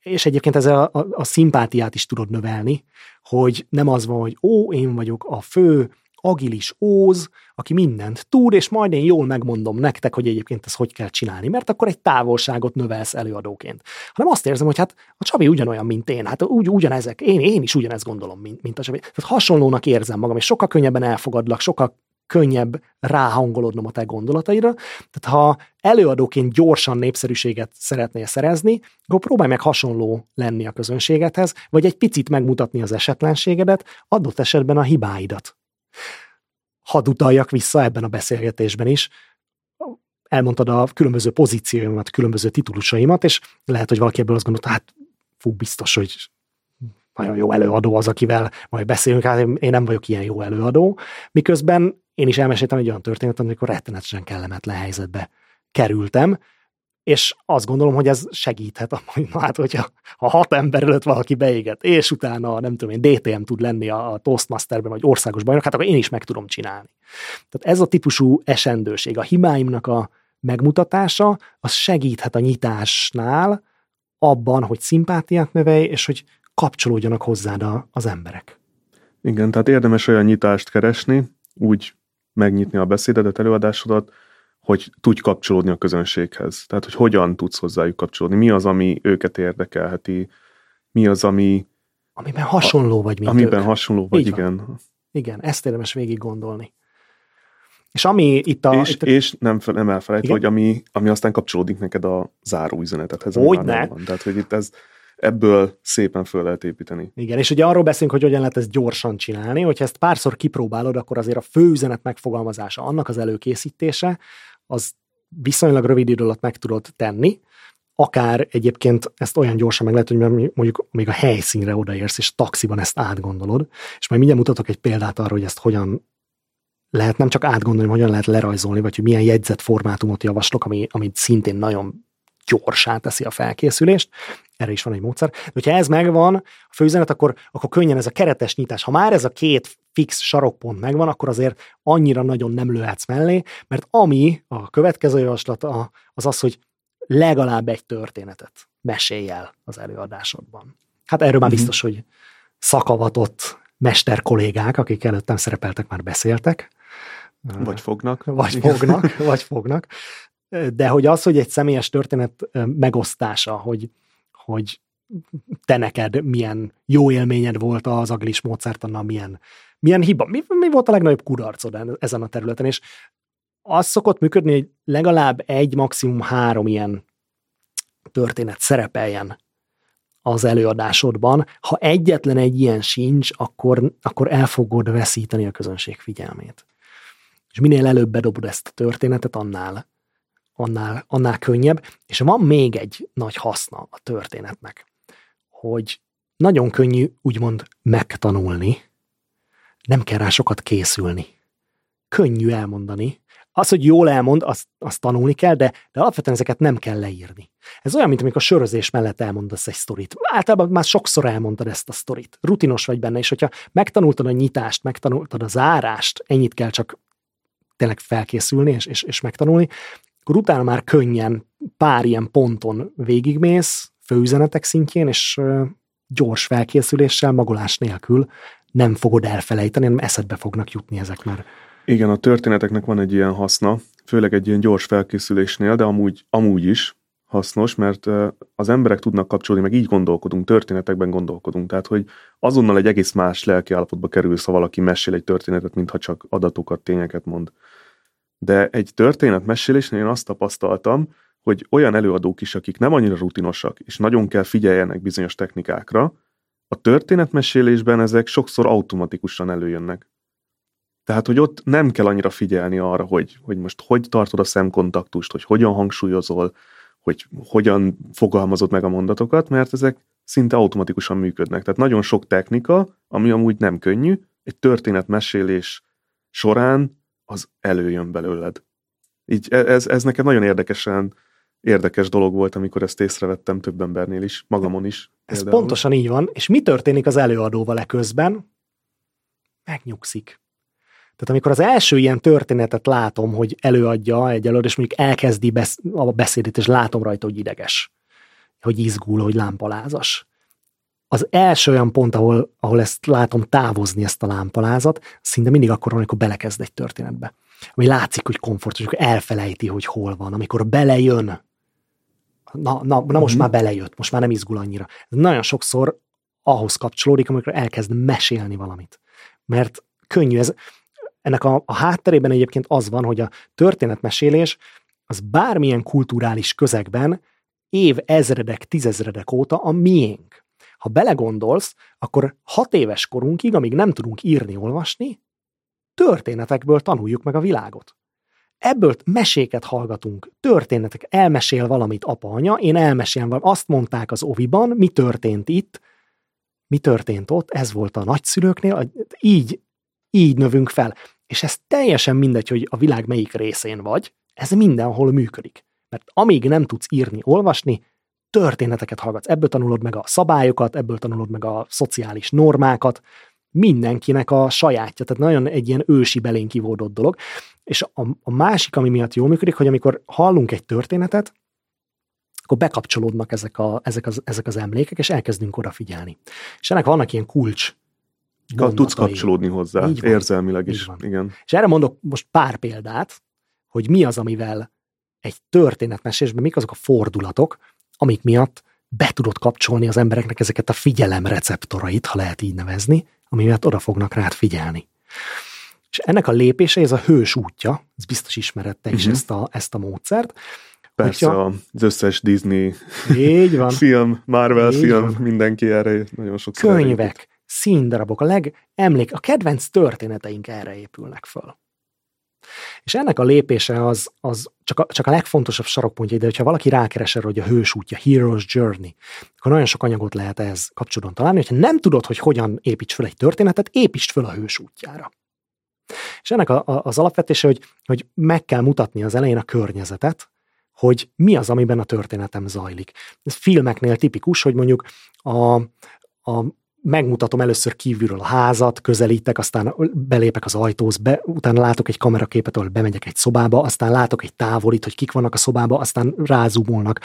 és egyébként ezzel a, a, a szimpátiát is tudod növelni, hogy nem az van, hogy ó, én vagyok a fő agilis óz, aki mindent tud, és majd én jól megmondom nektek, hogy egyébként ezt hogy kell csinálni, mert akkor egy távolságot növelsz előadóként. Hanem azt érzem, hogy hát a Csabi ugyanolyan, mint én, hát úgy, ugyanezek, én, én is ugyanezt gondolom, mint, mint a Csabi. Tehát hasonlónak érzem magam, és sokkal könnyebben elfogadlak, sokkal könnyebb ráhangolódnom a te gondolataidra. Tehát ha előadóként gyorsan népszerűséget szeretnél szerezni, akkor próbálj meg hasonló lenni a közönségedhez, vagy egy picit megmutatni az esetlenségedet, adott esetben a hibáidat hadd utaljak vissza ebben a beszélgetésben is, elmondtad a különböző pozícióimat, különböző titulusaimat, és lehet, hogy valaki ebből azt gondolta, hát fú, biztos, hogy nagyon jó előadó az, akivel majd beszélünk, hát én nem vagyok ilyen jó előadó, miközben én is elmeséltem egy olyan történetet, amikor rettenetesen kellemetlen helyzetbe kerültem, és azt gondolom, hogy ez segíthet, hát, hogyha ha hat ember előtt valaki beéget, és utána, nem tudom én, DTM tud lenni a Toastmasterben, vagy országos bajnok, hát akkor én is meg tudom csinálni. Tehát ez a típusú esendőség, a hibáimnak a megmutatása, az segíthet a nyitásnál abban, hogy szimpátiát növelj, és hogy kapcsolódjanak hozzád a, az emberek. Igen, tehát érdemes olyan nyitást keresni, úgy megnyitni a beszédedet, előadásodat, hogy tudj kapcsolódni a közönséghez. Tehát, hogy hogyan tudsz hozzájuk kapcsolódni. Mi az, ami őket érdekelheti, mi az, ami... Amiben hasonló vagy, mint Amiben ők. hasonló vagy, Így igen. Van. Igen, ezt érdemes végig gondolni. És ami itt a... És, itt a... és nem, nem elfelejtve, hogy ami, ami aztán kapcsolódik neked a záró üzenetethez. Hogy ne? Van. Tehát, hogy itt ez, ebből szépen föl lehet építeni. Igen, és ugye arról beszélünk, hogy hogyan lehet ezt gyorsan csinálni, hogyha ezt párszor kipróbálod, akkor azért a fő üzenet megfogalmazása, annak az előkészítése, az viszonylag rövid idő alatt meg tudod tenni, akár egyébként ezt olyan gyorsan meg lehet, hogy mondjuk még a helyszínre odaérsz, és taxiban ezt átgondolod, és majd mindjárt mutatok egy példát arra, hogy ezt hogyan lehet nem csak átgondolni, hogyan lehet lerajzolni, vagy hogy milyen jegyzet formátumot javaslok, ami, ami szintén nagyon gyorsá teszi a felkészülést, erre is van egy módszer. De hogyha ez megvan, a főüzenet, akkor, akkor könnyen ez a keretes nyitás. Ha már ez a két fix sarokpont megvan, akkor azért annyira nagyon nem lőhetsz mellé, mert ami a következő javaslat az az, hogy legalább egy történetet mesélj el az előadásodban. Hát erről már mhm. biztos, hogy szakavatott mester kollégák, akik előttem szerepeltek, már beszéltek. Vagy fognak. Vagy fognak, vagy fognak. De hogy az, hogy egy személyes történet megosztása, hogy, hogy te neked milyen jó élményed volt az aglis módszertannal, milyen, milyen hiba, mi, mi volt a legnagyobb kudarcod ezen a területen, és az szokott működni, hogy legalább egy, maximum három ilyen történet szerepeljen az előadásodban. Ha egyetlen egy ilyen sincs, akkor, akkor el fogod veszíteni a közönség figyelmét. És minél előbb bedobod ezt a történetet, annál, annál, annál könnyebb. És van még egy nagy haszna a történetnek, hogy nagyon könnyű úgymond megtanulni, nem kell rá sokat készülni. Könnyű elmondani, az, hogy jól elmond, azt, azt tanulni kell, de, de alapvetően ezeket nem kell leírni. Ez olyan, mint amikor sörözés mellett elmondasz egy sztorit. Általában már sokszor elmondtad ezt a sztorit. Rutinos vagy benne, és hogyha megtanultad a nyitást, megtanultad a zárást, ennyit kell csak tényleg felkészülni és, és, és megtanulni, akkor utána már könnyen pár ilyen ponton végigmész, főüzenetek szintjén, és gyors felkészüléssel, magolás nélkül nem fogod elfelejteni, hanem eszedbe fognak jutni ezek már. Igen, a történeteknek van egy ilyen haszna, főleg egy ilyen gyors felkészülésnél, de amúgy, amúgy is hasznos, mert az emberek tudnak kapcsolni, meg így gondolkodunk, történetekben gondolkodunk. Tehát, hogy azonnal egy egész más lelki állapotba kerülsz, ha valaki mesél egy történetet, mintha csak adatokat, tényeket mond. De egy történet mesélésnél én azt tapasztaltam, hogy olyan előadók is, akik nem annyira rutinosak, és nagyon kell figyeljenek bizonyos technikákra, a történetmesélésben ezek sokszor automatikusan előjönnek. Tehát, hogy ott nem kell annyira figyelni arra, hogy, hogy most hogy tartod a szemkontaktust, hogy hogyan hangsúlyozol, hogy hogyan fogalmazod meg a mondatokat, mert ezek szinte automatikusan működnek. Tehát nagyon sok technika, ami amúgy nem könnyű, egy történetmesélés során az előjön belőled. Így e, ez, ez nekem nagyon érdekesen érdekes dolog volt, amikor ezt észrevettem több embernél is, magamon is. Ez például. pontosan így van. És mi történik az előadóval eközben? Megnyugszik. Tehát amikor az első ilyen történetet látom, hogy előadja egy előadó, és mondjuk elkezdi besz- a beszédét, és látom rajta, hogy ideges, hogy izgul, hogy lámpalázas. Az első olyan pont, ahol, ahol ezt látom távozni, ezt a lámpalázat, szinte mindig akkor van, amikor belekezd egy történetbe. Ami látszik, hogy komfortos, amikor elfelejti, hogy hol van, amikor belejön. Na, na, na most mm. már belejött, most már nem izgul annyira. Nagyon sokszor ahhoz kapcsolódik, amikor elkezd mesélni valamit. Mert könnyű ez. Ennek a, a hátterében egyébként az van, hogy a történetmesélés az bármilyen kulturális közegben év ezredek, tízezredek óta a miénk. Ha belegondolsz, akkor hat éves korunkig, amíg nem tudunk írni, olvasni, történetekből tanuljuk meg a világot. Ebből meséket hallgatunk, történetek, elmesél valamit apa, anya, én elmesélem valamit, azt mondták az oviban, mi történt itt, mi történt ott, ez volt a nagyszülőknél, így, így növünk fel. És ez teljesen mindegy, hogy a világ melyik részén vagy, ez mindenhol működik. Mert amíg nem tudsz írni, olvasni, történeteket hallgatsz. Ebből tanulod meg a szabályokat, ebből tanulod meg a szociális normákat, mindenkinek a sajátja. Tehát nagyon egy ilyen ősi belén kivódott dolog. És a, a másik, ami miatt jól működik, hogy amikor hallunk egy történetet, akkor bekapcsolódnak ezek, a, ezek, az, ezek az emlékek, és elkezdünk odafigyelni. És ennek vannak ilyen kulcs mondatai. Tudsz kapcsolódni hozzá, így van, érzelmileg is. Van. Igen. És erre mondok most pár példát, hogy mi az, amivel egy történetmesésben mik azok a fordulatok, amik miatt be tudod kapcsolni az embereknek ezeket a figyelem receptorait, ha lehet így nevezni, ami miatt oda fognak rád figyelni. És ennek a lépése, ez a hős útja, ez biztos ismered te is uh-huh. ezt, a, ezt a módszert. Persze, hogyha, az összes Disney így van, film, Marvel így film, van. mindenki erre nagyon sok Könyvek, színdarabok, a legemlék, a kedvenc történeteink erre épülnek föl. És ennek a lépése az, az csak, a, csak a legfontosabb sarokpontja, de hogyha valaki rákeres erre, hogy a hős útja, Hero's Journey, akkor nagyon sok anyagot lehet ehhez kapcsolatban találni, hogyha nem tudod, hogy hogyan építs fel egy történetet, építs fel a hős útjára. És ennek a, a, az alapvetése, hogy, hogy meg kell mutatni az elején a környezetet, hogy mi az, amiben a történetem zajlik. Ez filmeknél tipikus, hogy mondjuk a, a megmutatom először kívülről a házat, közelítek, aztán belépek az ajtóz, be, utána látok egy kameraképet, ahol bemegyek egy szobába, aztán látok egy távolit, hogy kik vannak a szobába, aztán rázumolnak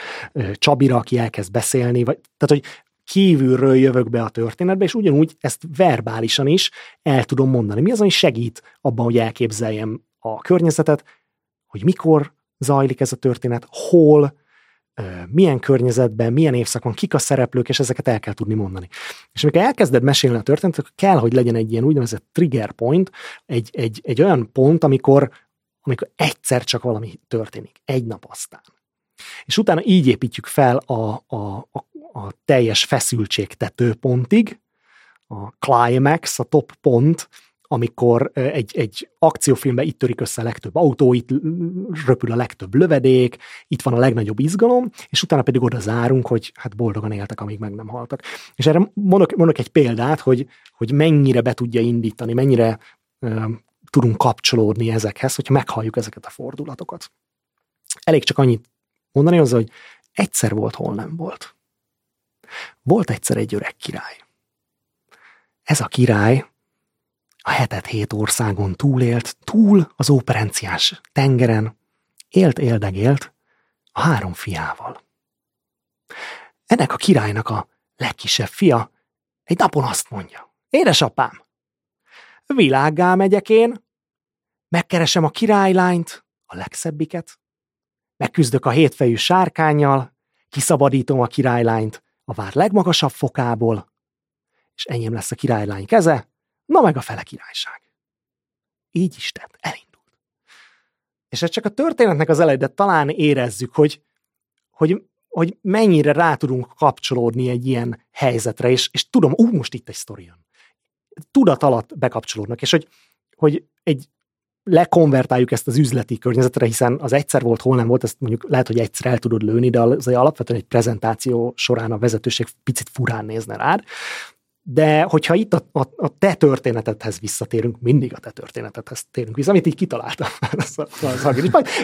Csabira, aki elkezd beszélni, vagy, tehát, hogy kívülről jövök be a történetbe, és ugyanúgy ezt verbálisan is el tudom mondani. Mi az, ami segít abban, hogy elképzeljem a környezetet, hogy mikor zajlik ez a történet, hol, milyen környezetben, milyen évszakon, kik a szereplők, és ezeket el kell tudni mondani. És amikor elkezded mesélni a történetet, akkor kell, hogy legyen egy ilyen úgynevezett trigger point, egy, egy, egy olyan pont, amikor, amikor egyszer csak valami történik, egy nap aztán. És utána így építjük fel a, a, a, a teljes feszültség tetőpontig, a climax, a top pont, amikor egy, egy akciófilmben itt törik össze a legtöbb autó, itt röpül a legtöbb lövedék, itt van a legnagyobb izgalom, és utána pedig oda zárunk, hogy hát boldogan éltek, amíg meg nem haltak. És erre mondok, mondok egy példát, hogy, hogy mennyire be tudja indítani, mennyire uh, tudunk kapcsolódni ezekhez, hogy meghalljuk ezeket a fordulatokat. Elég csak annyit mondani hozzá, hogy egyszer volt, hol nem volt. Volt egyszer egy öreg király. Ez a király a hetet hét országon túlélt, túl az óperenciás tengeren, élt éldegélt a három fiával. Ennek a királynak a legkisebb fia egy napon azt mondja, édesapám, világgá megyek én, megkeresem a királylányt, a legszebbiket, megküzdök a hétfejű sárkányjal, kiszabadítom a királylányt a vár legmagasabb fokából, és enyém lesz a királylány keze, na meg a fele királyság. Így is tett, elindult. És ez csak a történetnek az eleje, de talán érezzük, hogy, hogy, hogy mennyire rá tudunk kapcsolódni egy ilyen helyzetre, és, és tudom, ú, most itt egy sztori jön. Tudat alatt bekapcsolódnak, és hogy, hogy egy lekonvertáljuk ezt az üzleti környezetre, hiszen az egyszer volt, hol nem volt, ezt mondjuk lehet, hogy egyszer el tudod lőni, de az alapvetően egy prezentáció során a vezetőség picit furán nézne rád. De hogyha itt a, a, a te történetedhez visszatérünk, mindig a te történetedhez térünk vissza, amit így kitaláltam.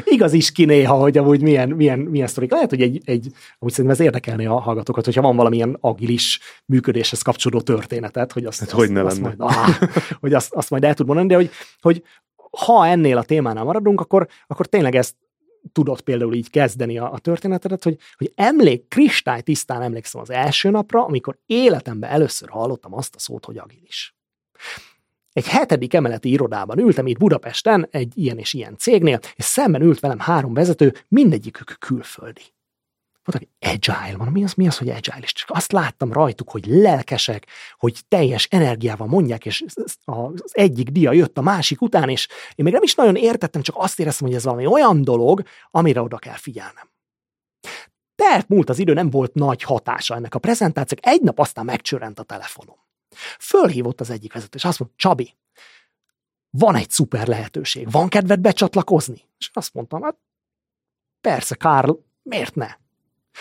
igaz is ki néha, hogy amúgy milyen, milyen, milyen sztorik. Lehet, hogy egy, egy, amúgy szerintem ez érdekelné a hallgatókat, hogyha van valamilyen agilis működéshez kapcsolódó történetet, hogy azt, hát, azt, hogy ne azt, majd, ah, hogy azt, azt majd el tud mondani, de hogy, hogy ha ennél a témánál maradunk, akkor, akkor tényleg ezt tudod például így kezdeni a, a történetedet, hogy, hogy emlék, kristály tisztán emlékszem az első napra, amikor életemben először hallottam azt a szót, hogy agilis. Egy hetedik emeleti irodában ültem itt Budapesten, egy ilyen és ilyen cégnél, és szemben ült velem három vezető, mindegyikük külföldi hogy agile van. Mi az, mi az, hogy agile? És csak azt láttam rajtuk, hogy lelkesek, hogy teljes energiával mondják, és az egyik dia jött a másik után, és én még nem is nagyon értettem, csak azt éreztem, hogy ez valami olyan dolog, amire oda kell figyelnem. Telt múlt az idő, nem volt nagy hatása ennek a prezentációk, egy nap aztán megcsörrent a telefonom. Fölhívott az egyik vezető, és azt mondta, Csabi, van egy szuper lehetőség, van kedved becsatlakozni? És azt mondtam, hát persze, Karl, miért ne?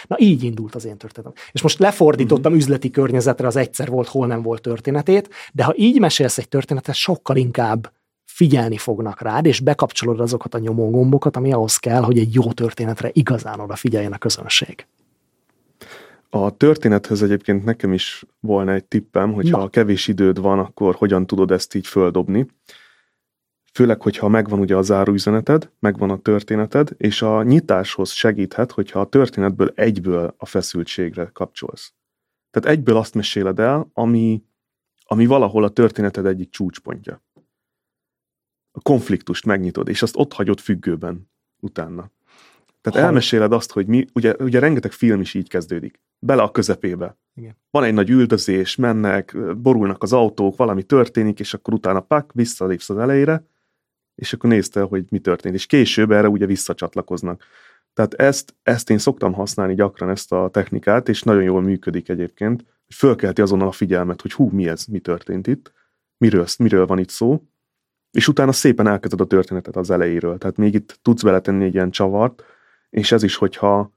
Na így indult az én történetem. És most lefordítottam uh-huh. üzleti környezetre az egyszer volt, hol nem volt történetét, de ha így mesélsz egy történetet, sokkal inkább figyelni fognak rád, és bekapcsolod azokat a nyomógombokat, ami ahhoz kell, hogy egy jó történetre igazán odafigyeljen a közönség. A történethez egyébként nekem is volna egy tippem, hogy ha kevés időd van, akkor hogyan tudod ezt így földobni. Főleg, hogyha megvan ugye a záróüzeneted, megvan a történeted, és a nyitáshoz segíthet, hogyha a történetből egyből a feszültségre kapcsolsz. Tehát egyből azt meséled el, ami, ami valahol a történeted egyik csúcspontja. A konfliktust megnyitod, és azt ott hagyod függőben utána. Tehát ha. elmeséled azt, hogy mi, ugye, ugye rengeteg film is így kezdődik. Bele a közepébe. Igen. Van egy nagy üldözés, mennek, borulnak az autók, valami történik, és akkor utána pak, visszalépsz az elejére, és akkor nézte, hogy mi történt. És később erre ugye visszacsatlakoznak. Tehát ezt, ezt én szoktam használni gyakran, ezt a technikát, és nagyon jól működik egyébként, hogy fölkelti azonnal a figyelmet, hogy hú, mi ez, mi történt itt, miről, miről van itt szó, és utána szépen elkezded a történetet az elejéről. Tehát még itt tudsz beletenni egy ilyen csavart, és ez is, hogyha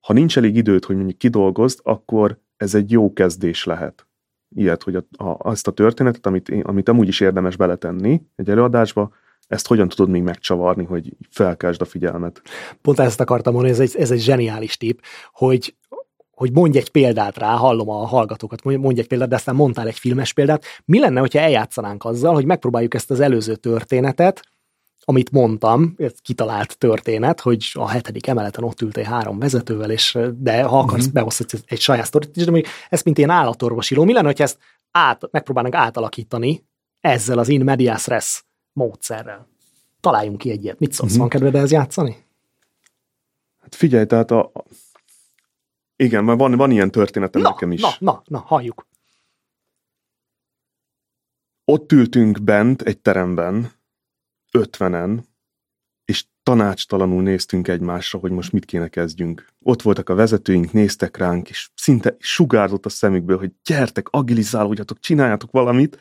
ha nincs elég időt, hogy mondjuk kidolgozd, akkor ez egy jó kezdés lehet. Ilyet, hogy a, a, azt a történetet, amit, amit amúgy is érdemes beletenni egy előadásba, ezt hogyan tudod még megcsavarni, hogy felkásd a figyelmet. Pont ezt akartam mondani, ez egy, ez egy zseniális tip, hogy hogy mondj egy példát rá, hallom a hallgatókat, mondj egy példát, de aztán mondtál egy filmes példát. Mi lenne, hogyha eljátszanánk azzal, hogy megpróbáljuk ezt az előző történetet, amit mondtam, ez kitalált történet, hogy a hetedik emeleten ott ültél három vezetővel, és de ha akarsz, uh-huh. behozhatsz egy saját sztorit is, de még ez mint ilyen állatorvosiló. Mi lenne, hogyha ezt át, megpróbálnánk átalakítani ezzel az in medias res módszerrel? Találjunk ki egy ilyet. Mit szólsz, uh-huh. van kedved ehhez játszani? Hát figyelj, tehát a, igen, van, van ilyen történetem na, nekem is. Na, na, na, halljuk. Ott ültünk bent egy teremben, ötvenen, és tanácstalanul néztünk egymásra, hogy most mit kéne kezdjünk. Ott voltak a vezetőink, néztek ránk, és szinte sugárzott a szemükből, hogy gyertek, agilizálódjatok, csináljatok valamit,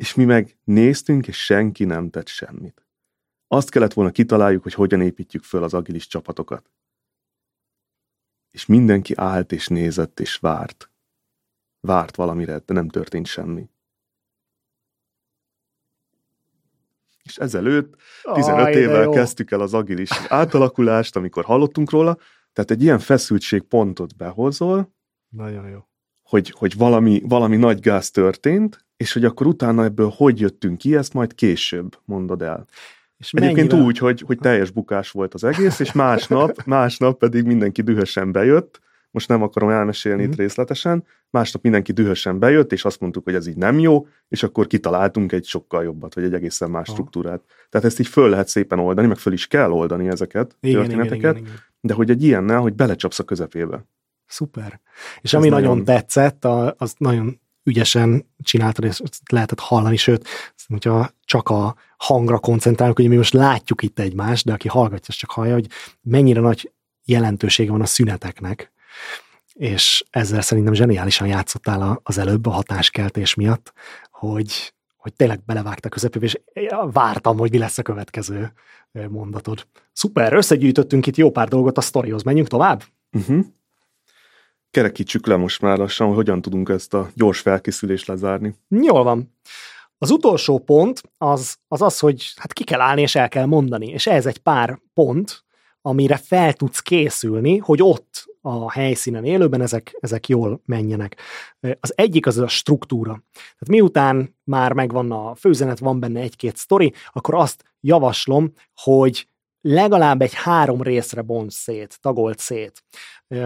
és mi meg néztünk, és senki nem tett semmit. Azt kellett volna kitaláljuk, hogy hogyan építjük föl az agilis csapatokat és mindenki állt és nézett és várt. Várt valamire, de nem történt semmi. És ezelőtt 15 Aj, évvel kezdtük el az agilis átalakulást, amikor hallottunk róla, tehát egy ilyen feszültség pontot behozol, nagyon jó. Hogy, hogy valami, valami nagy gáz történt, és hogy akkor utána ebből hogy jöttünk ki, ezt majd később mondod el. És Egyébként mennyire... úgy, hogy, hogy teljes bukás volt az egész, és másnap, másnap pedig mindenki dühösen bejött, most nem akarom elmesélni mm-hmm. itt részletesen, másnap mindenki dühösen bejött, és azt mondtuk, hogy ez így nem jó, és akkor kitaláltunk egy sokkal jobbat, vagy egy egészen más oh. struktúrát. Tehát ezt így föl lehet szépen oldani, meg föl is kell oldani ezeket, igen, történeteket, igen, igen, igen. de hogy egy ilyennel, hogy belecsapsz a közepébe. Szuper. És ez ami nagyon, nagyon tetszett, az nagyon ügyesen csináltad, és lehetett hallani, sőt, hogyha csak a hangra koncentrálunk, hogy mi most látjuk itt egymást, de aki hallgatja, az csak hallja, hogy mennyire nagy jelentősége van a szüneteknek, és ezzel szerintem zseniálisan játszottál az előbb a hatáskeltés miatt, hogy, hogy tényleg belevágta közepébe, és vártam, hogy mi lesz a következő mondatod. Szuper, összegyűjtöttünk itt jó pár dolgot a sztorihoz, menjünk tovább? Uh-huh kerekítsük le most már lassan, hogy hogyan tudunk ezt a gyors felkészülést lezárni. Jól van. Az utolsó pont az, az az, hogy hát ki kell állni és el kell mondani, és ez egy pár pont, amire fel tudsz készülni, hogy ott a helyszínen élőben ezek, ezek jól menjenek. Az egyik az a struktúra. Tehát miután már megvan a főzenet, van benne egy-két sztori, akkor azt javaslom, hogy legalább egy három részre bont szét, tagolt szét.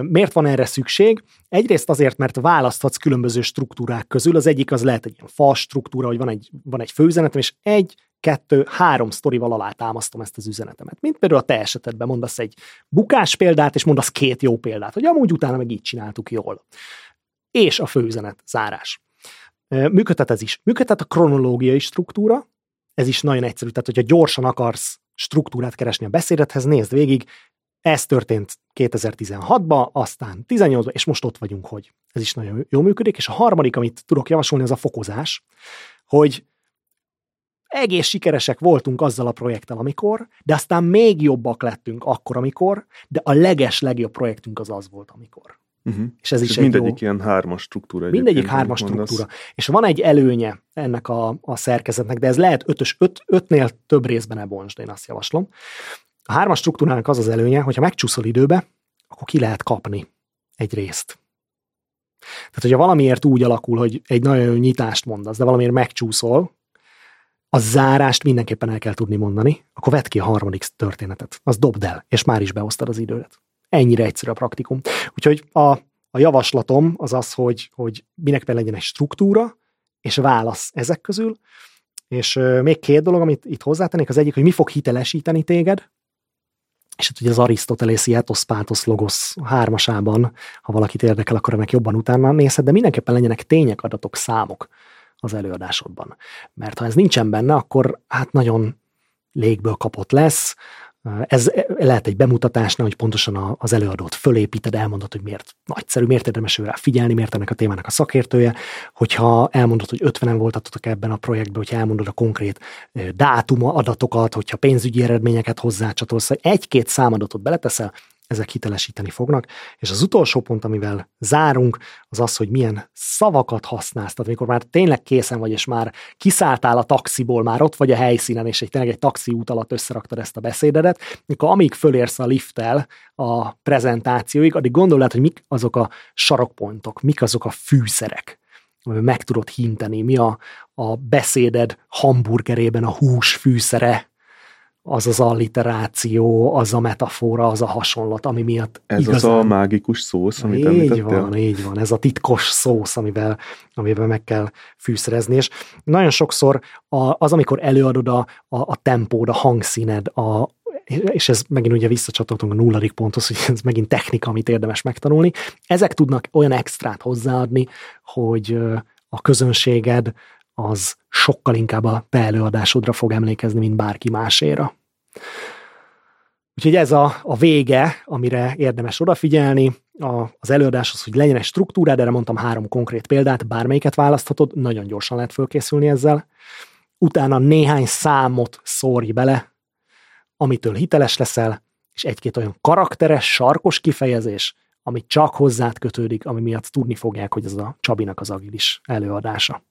Miért van erre szükség? Egyrészt azért, mert választhatsz különböző struktúrák közül. Az egyik az lehet egy ilyen fals struktúra, hogy van egy, van egy főüzenetem, és egy, kettő, három sztorival alátámasztom ezt az üzenetemet. Mint például a te esetedben mondasz egy bukás példát, és mondasz két jó példát, hogy amúgy utána meg így csináltuk jól. És a főüzenet zárás. Működhet ez is. Működhet a kronológiai struktúra, ez is nagyon egyszerű, tehát hogyha gyorsan akarsz struktúrát keresni a beszédethez, nézd végig, ez történt 2016-ban, aztán 18-ban, és most ott vagyunk, hogy ez is nagyon jól működik. És a harmadik, amit tudok javasolni, az a fokozás, hogy egész sikeresek voltunk azzal a projekttel, amikor, de aztán még jobbak lettünk akkor, amikor, de a leges legjobb projektünk az az volt, amikor. Uh-huh. És ez és is mindegyik jó, ilyen hármas struktúra. Mindegyik hármas struktúra. És van egy előnye ennek a, a szerkezetnek, de ez lehet ötös, öt, ötnél több részben ne bontsd, én azt javaslom. A hármas struktúrának az az előnye, hogyha megcsúszol időbe, akkor ki lehet kapni egy részt. Tehát, hogyha valamiért úgy alakul, hogy egy nagyon jó nyitást mondasz, de valamiért megcsúszol, a zárást mindenképpen el kell tudni mondani, akkor vedd ki a harmadik történetet. Az dobd el, és már is behoztad az időt. Ennyire egyszerű a praktikum. Úgyhogy a, a javaslatom az az, hogy, hogy minek legyen egy struktúra, és válasz ezek közül, és még két dolog, amit itt hozzátennék, az egyik, hogy mi fog hitelesíteni téged, és hát ugye az Arisztotelészi ethos, pátos, logos hármasában, ha valakit érdekel, akkor ennek jobban utána nézhet, de mindenképpen legyenek tények, adatok, számok az előadásodban. Mert ha ez nincsen benne, akkor hát nagyon légből kapott lesz, ez lehet egy bemutatásnál, hogy pontosan az előadót fölépíted, elmondod, hogy miért nagyszerű, miért érdemes rá figyelni, miért ennek a témának a szakértője, hogyha elmondod, hogy 50-en voltatok ebben a projektben, hogyha elmondod a konkrét dátuma adatokat, hogyha pénzügyi eredményeket hozzácsatolsz, egy-két számadatot beleteszel, ezek hitelesíteni fognak. És az utolsó pont, amivel zárunk, az az, hogy milyen szavakat használsz. Tehát amikor már tényleg készen vagy, és már kiszálltál a taxiból, már ott vagy a helyszínen, és egy tényleg egy taxi út alatt összeraktad ezt a beszédedet, mikor amíg fölérsz a lifttel a prezentációig, addig gondolod, hogy mik azok a sarokpontok, mik azok a fűszerek, meg tudod hinteni, mi a, a beszéded hamburgerében a hús fűszere, az az alliteráció, az a metafora, az a hasonlat, ami miatt Ez igazán... az a mágikus szósz, amit így említettél? van, így van, ez a titkos szósz, amivel, amivel meg kell fűszerezni, és nagyon sokszor az, amikor előadod a, a, a tempód, a hangszíned, a, és ez megint ugye visszacsatoltunk a nulladik ponthoz, hogy ez megint technika, amit érdemes megtanulni, ezek tudnak olyan extrát hozzáadni, hogy a közönséged az sokkal inkább a te előadásodra fog emlékezni, mint bárki máséra. Úgyhogy ez a, a vége, amire érdemes odafigyelni, a, az előadáshoz, hogy legyen egy struktúrád, erre mondtam három konkrét példát, bármelyiket választhatod, nagyon gyorsan lehet fölkészülni ezzel. Utána néhány számot szórj bele, amitől hiteles leszel, és egy-két olyan karakteres, sarkos kifejezés, ami csak hozzád kötődik, ami miatt tudni fogják, hogy ez a Csabinak az agilis előadása.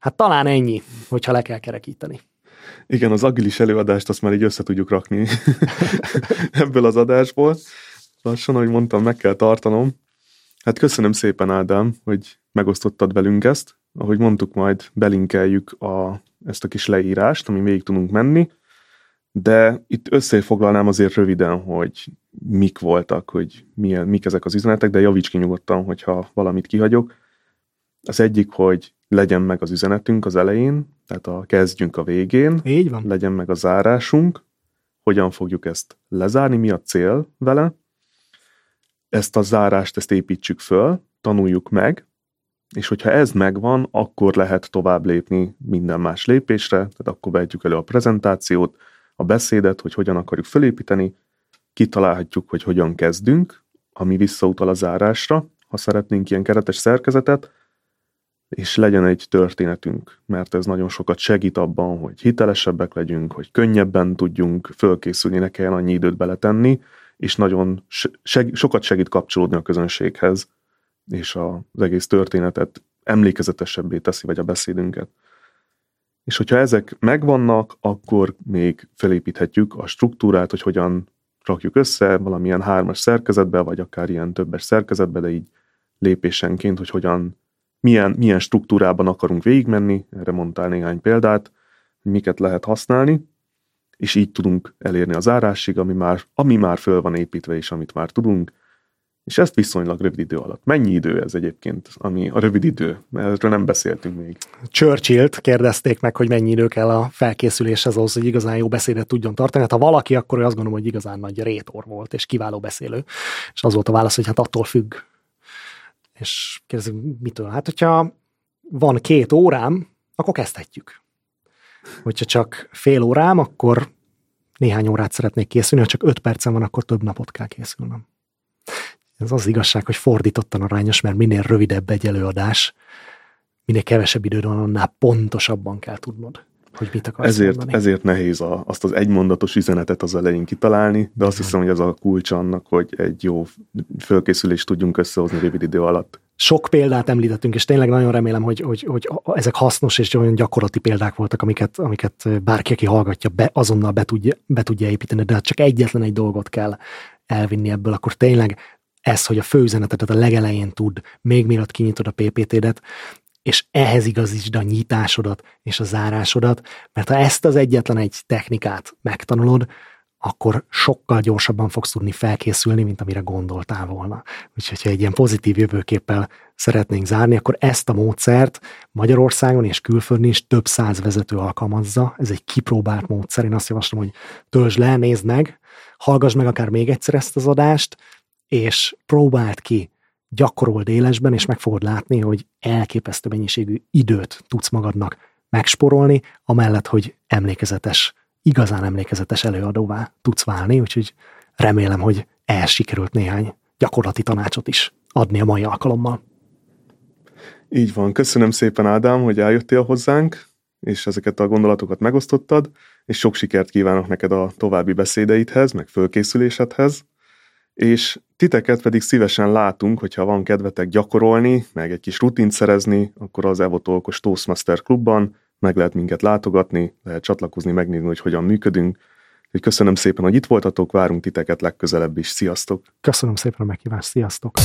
Hát talán ennyi, hogyha le kell kerekíteni. Igen, az agilis előadást azt már így össze tudjuk rakni ebből az adásból. Lassan, ahogy mondtam, meg kell tartanom. Hát köszönöm szépen, Ádám, hogy megosztottad velünk ezt. Ahogy mondtuk, majd belinkeljük a, ezt a kis leírást, ami végig tudunk menni. De itt összefoglalnám azért röviden, hogy mik voltak, hogy milyen, mik ezek az üzenetek, de javíts ki nyugodtan, hogyha valamit kihagyok. Az egyik, hogy legyen meg az üzenetünk az elején, tehát a kezdjünk a végén. Így van. Legyen meg a zárásunk, hogyan fogjuk ezt lezárni, mi a cél vele. Ezt a zárást, ezt építsük föl, tanuljuk meg, és hogyha ez megvan, akkor lehet tovább lépni minden más lépésre, tehát akkor vehetjük elő a prezentációt, a beszédet, hogy hogyan akarjuk felépíteni, kitalálhatjuk, hogy hogyan kezdünk, ami visszautal a zárásra, ha szeretnénk ilyen keretes szerkezetet, és legyen egy történetünk, mert ez nagyon sokat segít abban, hogy hitelesebbek legyünk, hogy könnyebben tudjunk fölkészülni, ne kelljen annyi időt beletenni, és nagyon seg- sokat segít kapcsolódni a közönséghez, és az egész történetet emlékezetesebbé teszi, vagy a beszédünket. És hogyha ezek megvannak, akkor még felépíthetjük a struktúrát, hogy hogyan rakjuk össze valamilyen hármas szerkezetbe, vagy akár ilyen többes szerkezetbe, de így lépésenként, hogy hogyan milyen, milyen struktúrában akarunk végigmenni, erre mondtál néhány példát, hogy miket lehet használni, és így tudunk elérni az árásig, ami már, ami már föl van építve, és amit már tudunk, és ezt viszonylag rövid idő alatt. Mennyi idő ez egyébként, ami a rövid idő? Erről nem beszéltünk még. Churchill-t kérdezték meg, hogy mennyi idő kell a felkészüléshez ahhoz, hogy igazán jó beszédet tudjon tartani. Hát ha valaki, akkor azt gondolom, hogy igazán nagy rétor volt, és kiváló beszélő. És az volt a válasz, hogy hát attól függ, és kérdezik, mitől? Hát, hogyha van két órám, akkor kezdhetjük. Hogyha csak fél órám, akkor néhány órát szeretnék készülni, ha csak öt percem van, akkor több napot kell készülnöm. Ez az igazság, hogy fordítottan arányos, mert minél rövidebb egy előadás, minél kevesebb időd van, annál pontosabban kell tudnod hogy mit akarsz ezért, mondani. ezért nehéz a, azt az egymondatos üzenetet az elején kitalálni, de azt hiszem, hogy ez a kulcs annak, hogy egy jó fölkészülést tudjunk összehozni rövid idő alatt. Sok példát említettünk, és tényleg nagyon remélem, hogy, hogy, hogy ezek hasznos és olyan gyakorlati példák voltak, amiket, amiket bárki, aki hallgatja, be, azonnal be tudja, be tudja építeni, de hát csak egyetlen egy dolgot kell elvinni ebből, akkor tényleg ez, hogy a főüzenetet a legelején tud, még mielőtt kinyitod a PPT-det, és ehhez igazítsd a nyitásodat és a zárásodat, mert ha ezt az egyetlen egy technikát megtanulod, akkor sokkal gyorsabban fogsz tudni felkészülni, mint amire gondoltál volna. Úgyhogy, ha egy ilyen pozitív jövőképpel szeretnénk zárni, akkor ezt a módszert Magyarországon és külföldön is több száz vezető alkalmazza. Ez egy kipróbált módszer. Én azt javaslom, hogy töltsd le, nézd meg, hallgass meg akár még egyszer ezt az adást, és próbáld ki gyakorold élesben, és meg fogod látni, hogy elképesztő mennyiségű időt tudsz magadnak megsporolni, amellett, hogy emlékezetes, igazán emlékezetes előadóvá tudsz válni, úgyhogy remélem, hogy el sikerült néhány gyakorlati tanácsot is adni a mai alkalommal. Így van. Köszönöm szépen, Ádám, hogy eljöttél hozzánk, és ezeket a gondolatokat megosztottad, és sok sikert kívánok neked a további beszédeidhez, meg fölkészülésedhez és titeket pedig szívesen látunk, hogyha van kedvetek gyakorolni, meg egy kis rutint szerezni, akkor az Evotolkos Toastmaster klubban meg lehet minket látogatni, lehet csatlakozni, megnézni, hogy hogyan működünk. Úgyhogy köszönöm szépen, hogy itt voltatok, várunk titeket legközelebb is. Sziasztok! Köszönöm szépen a meghívást, sziasztok!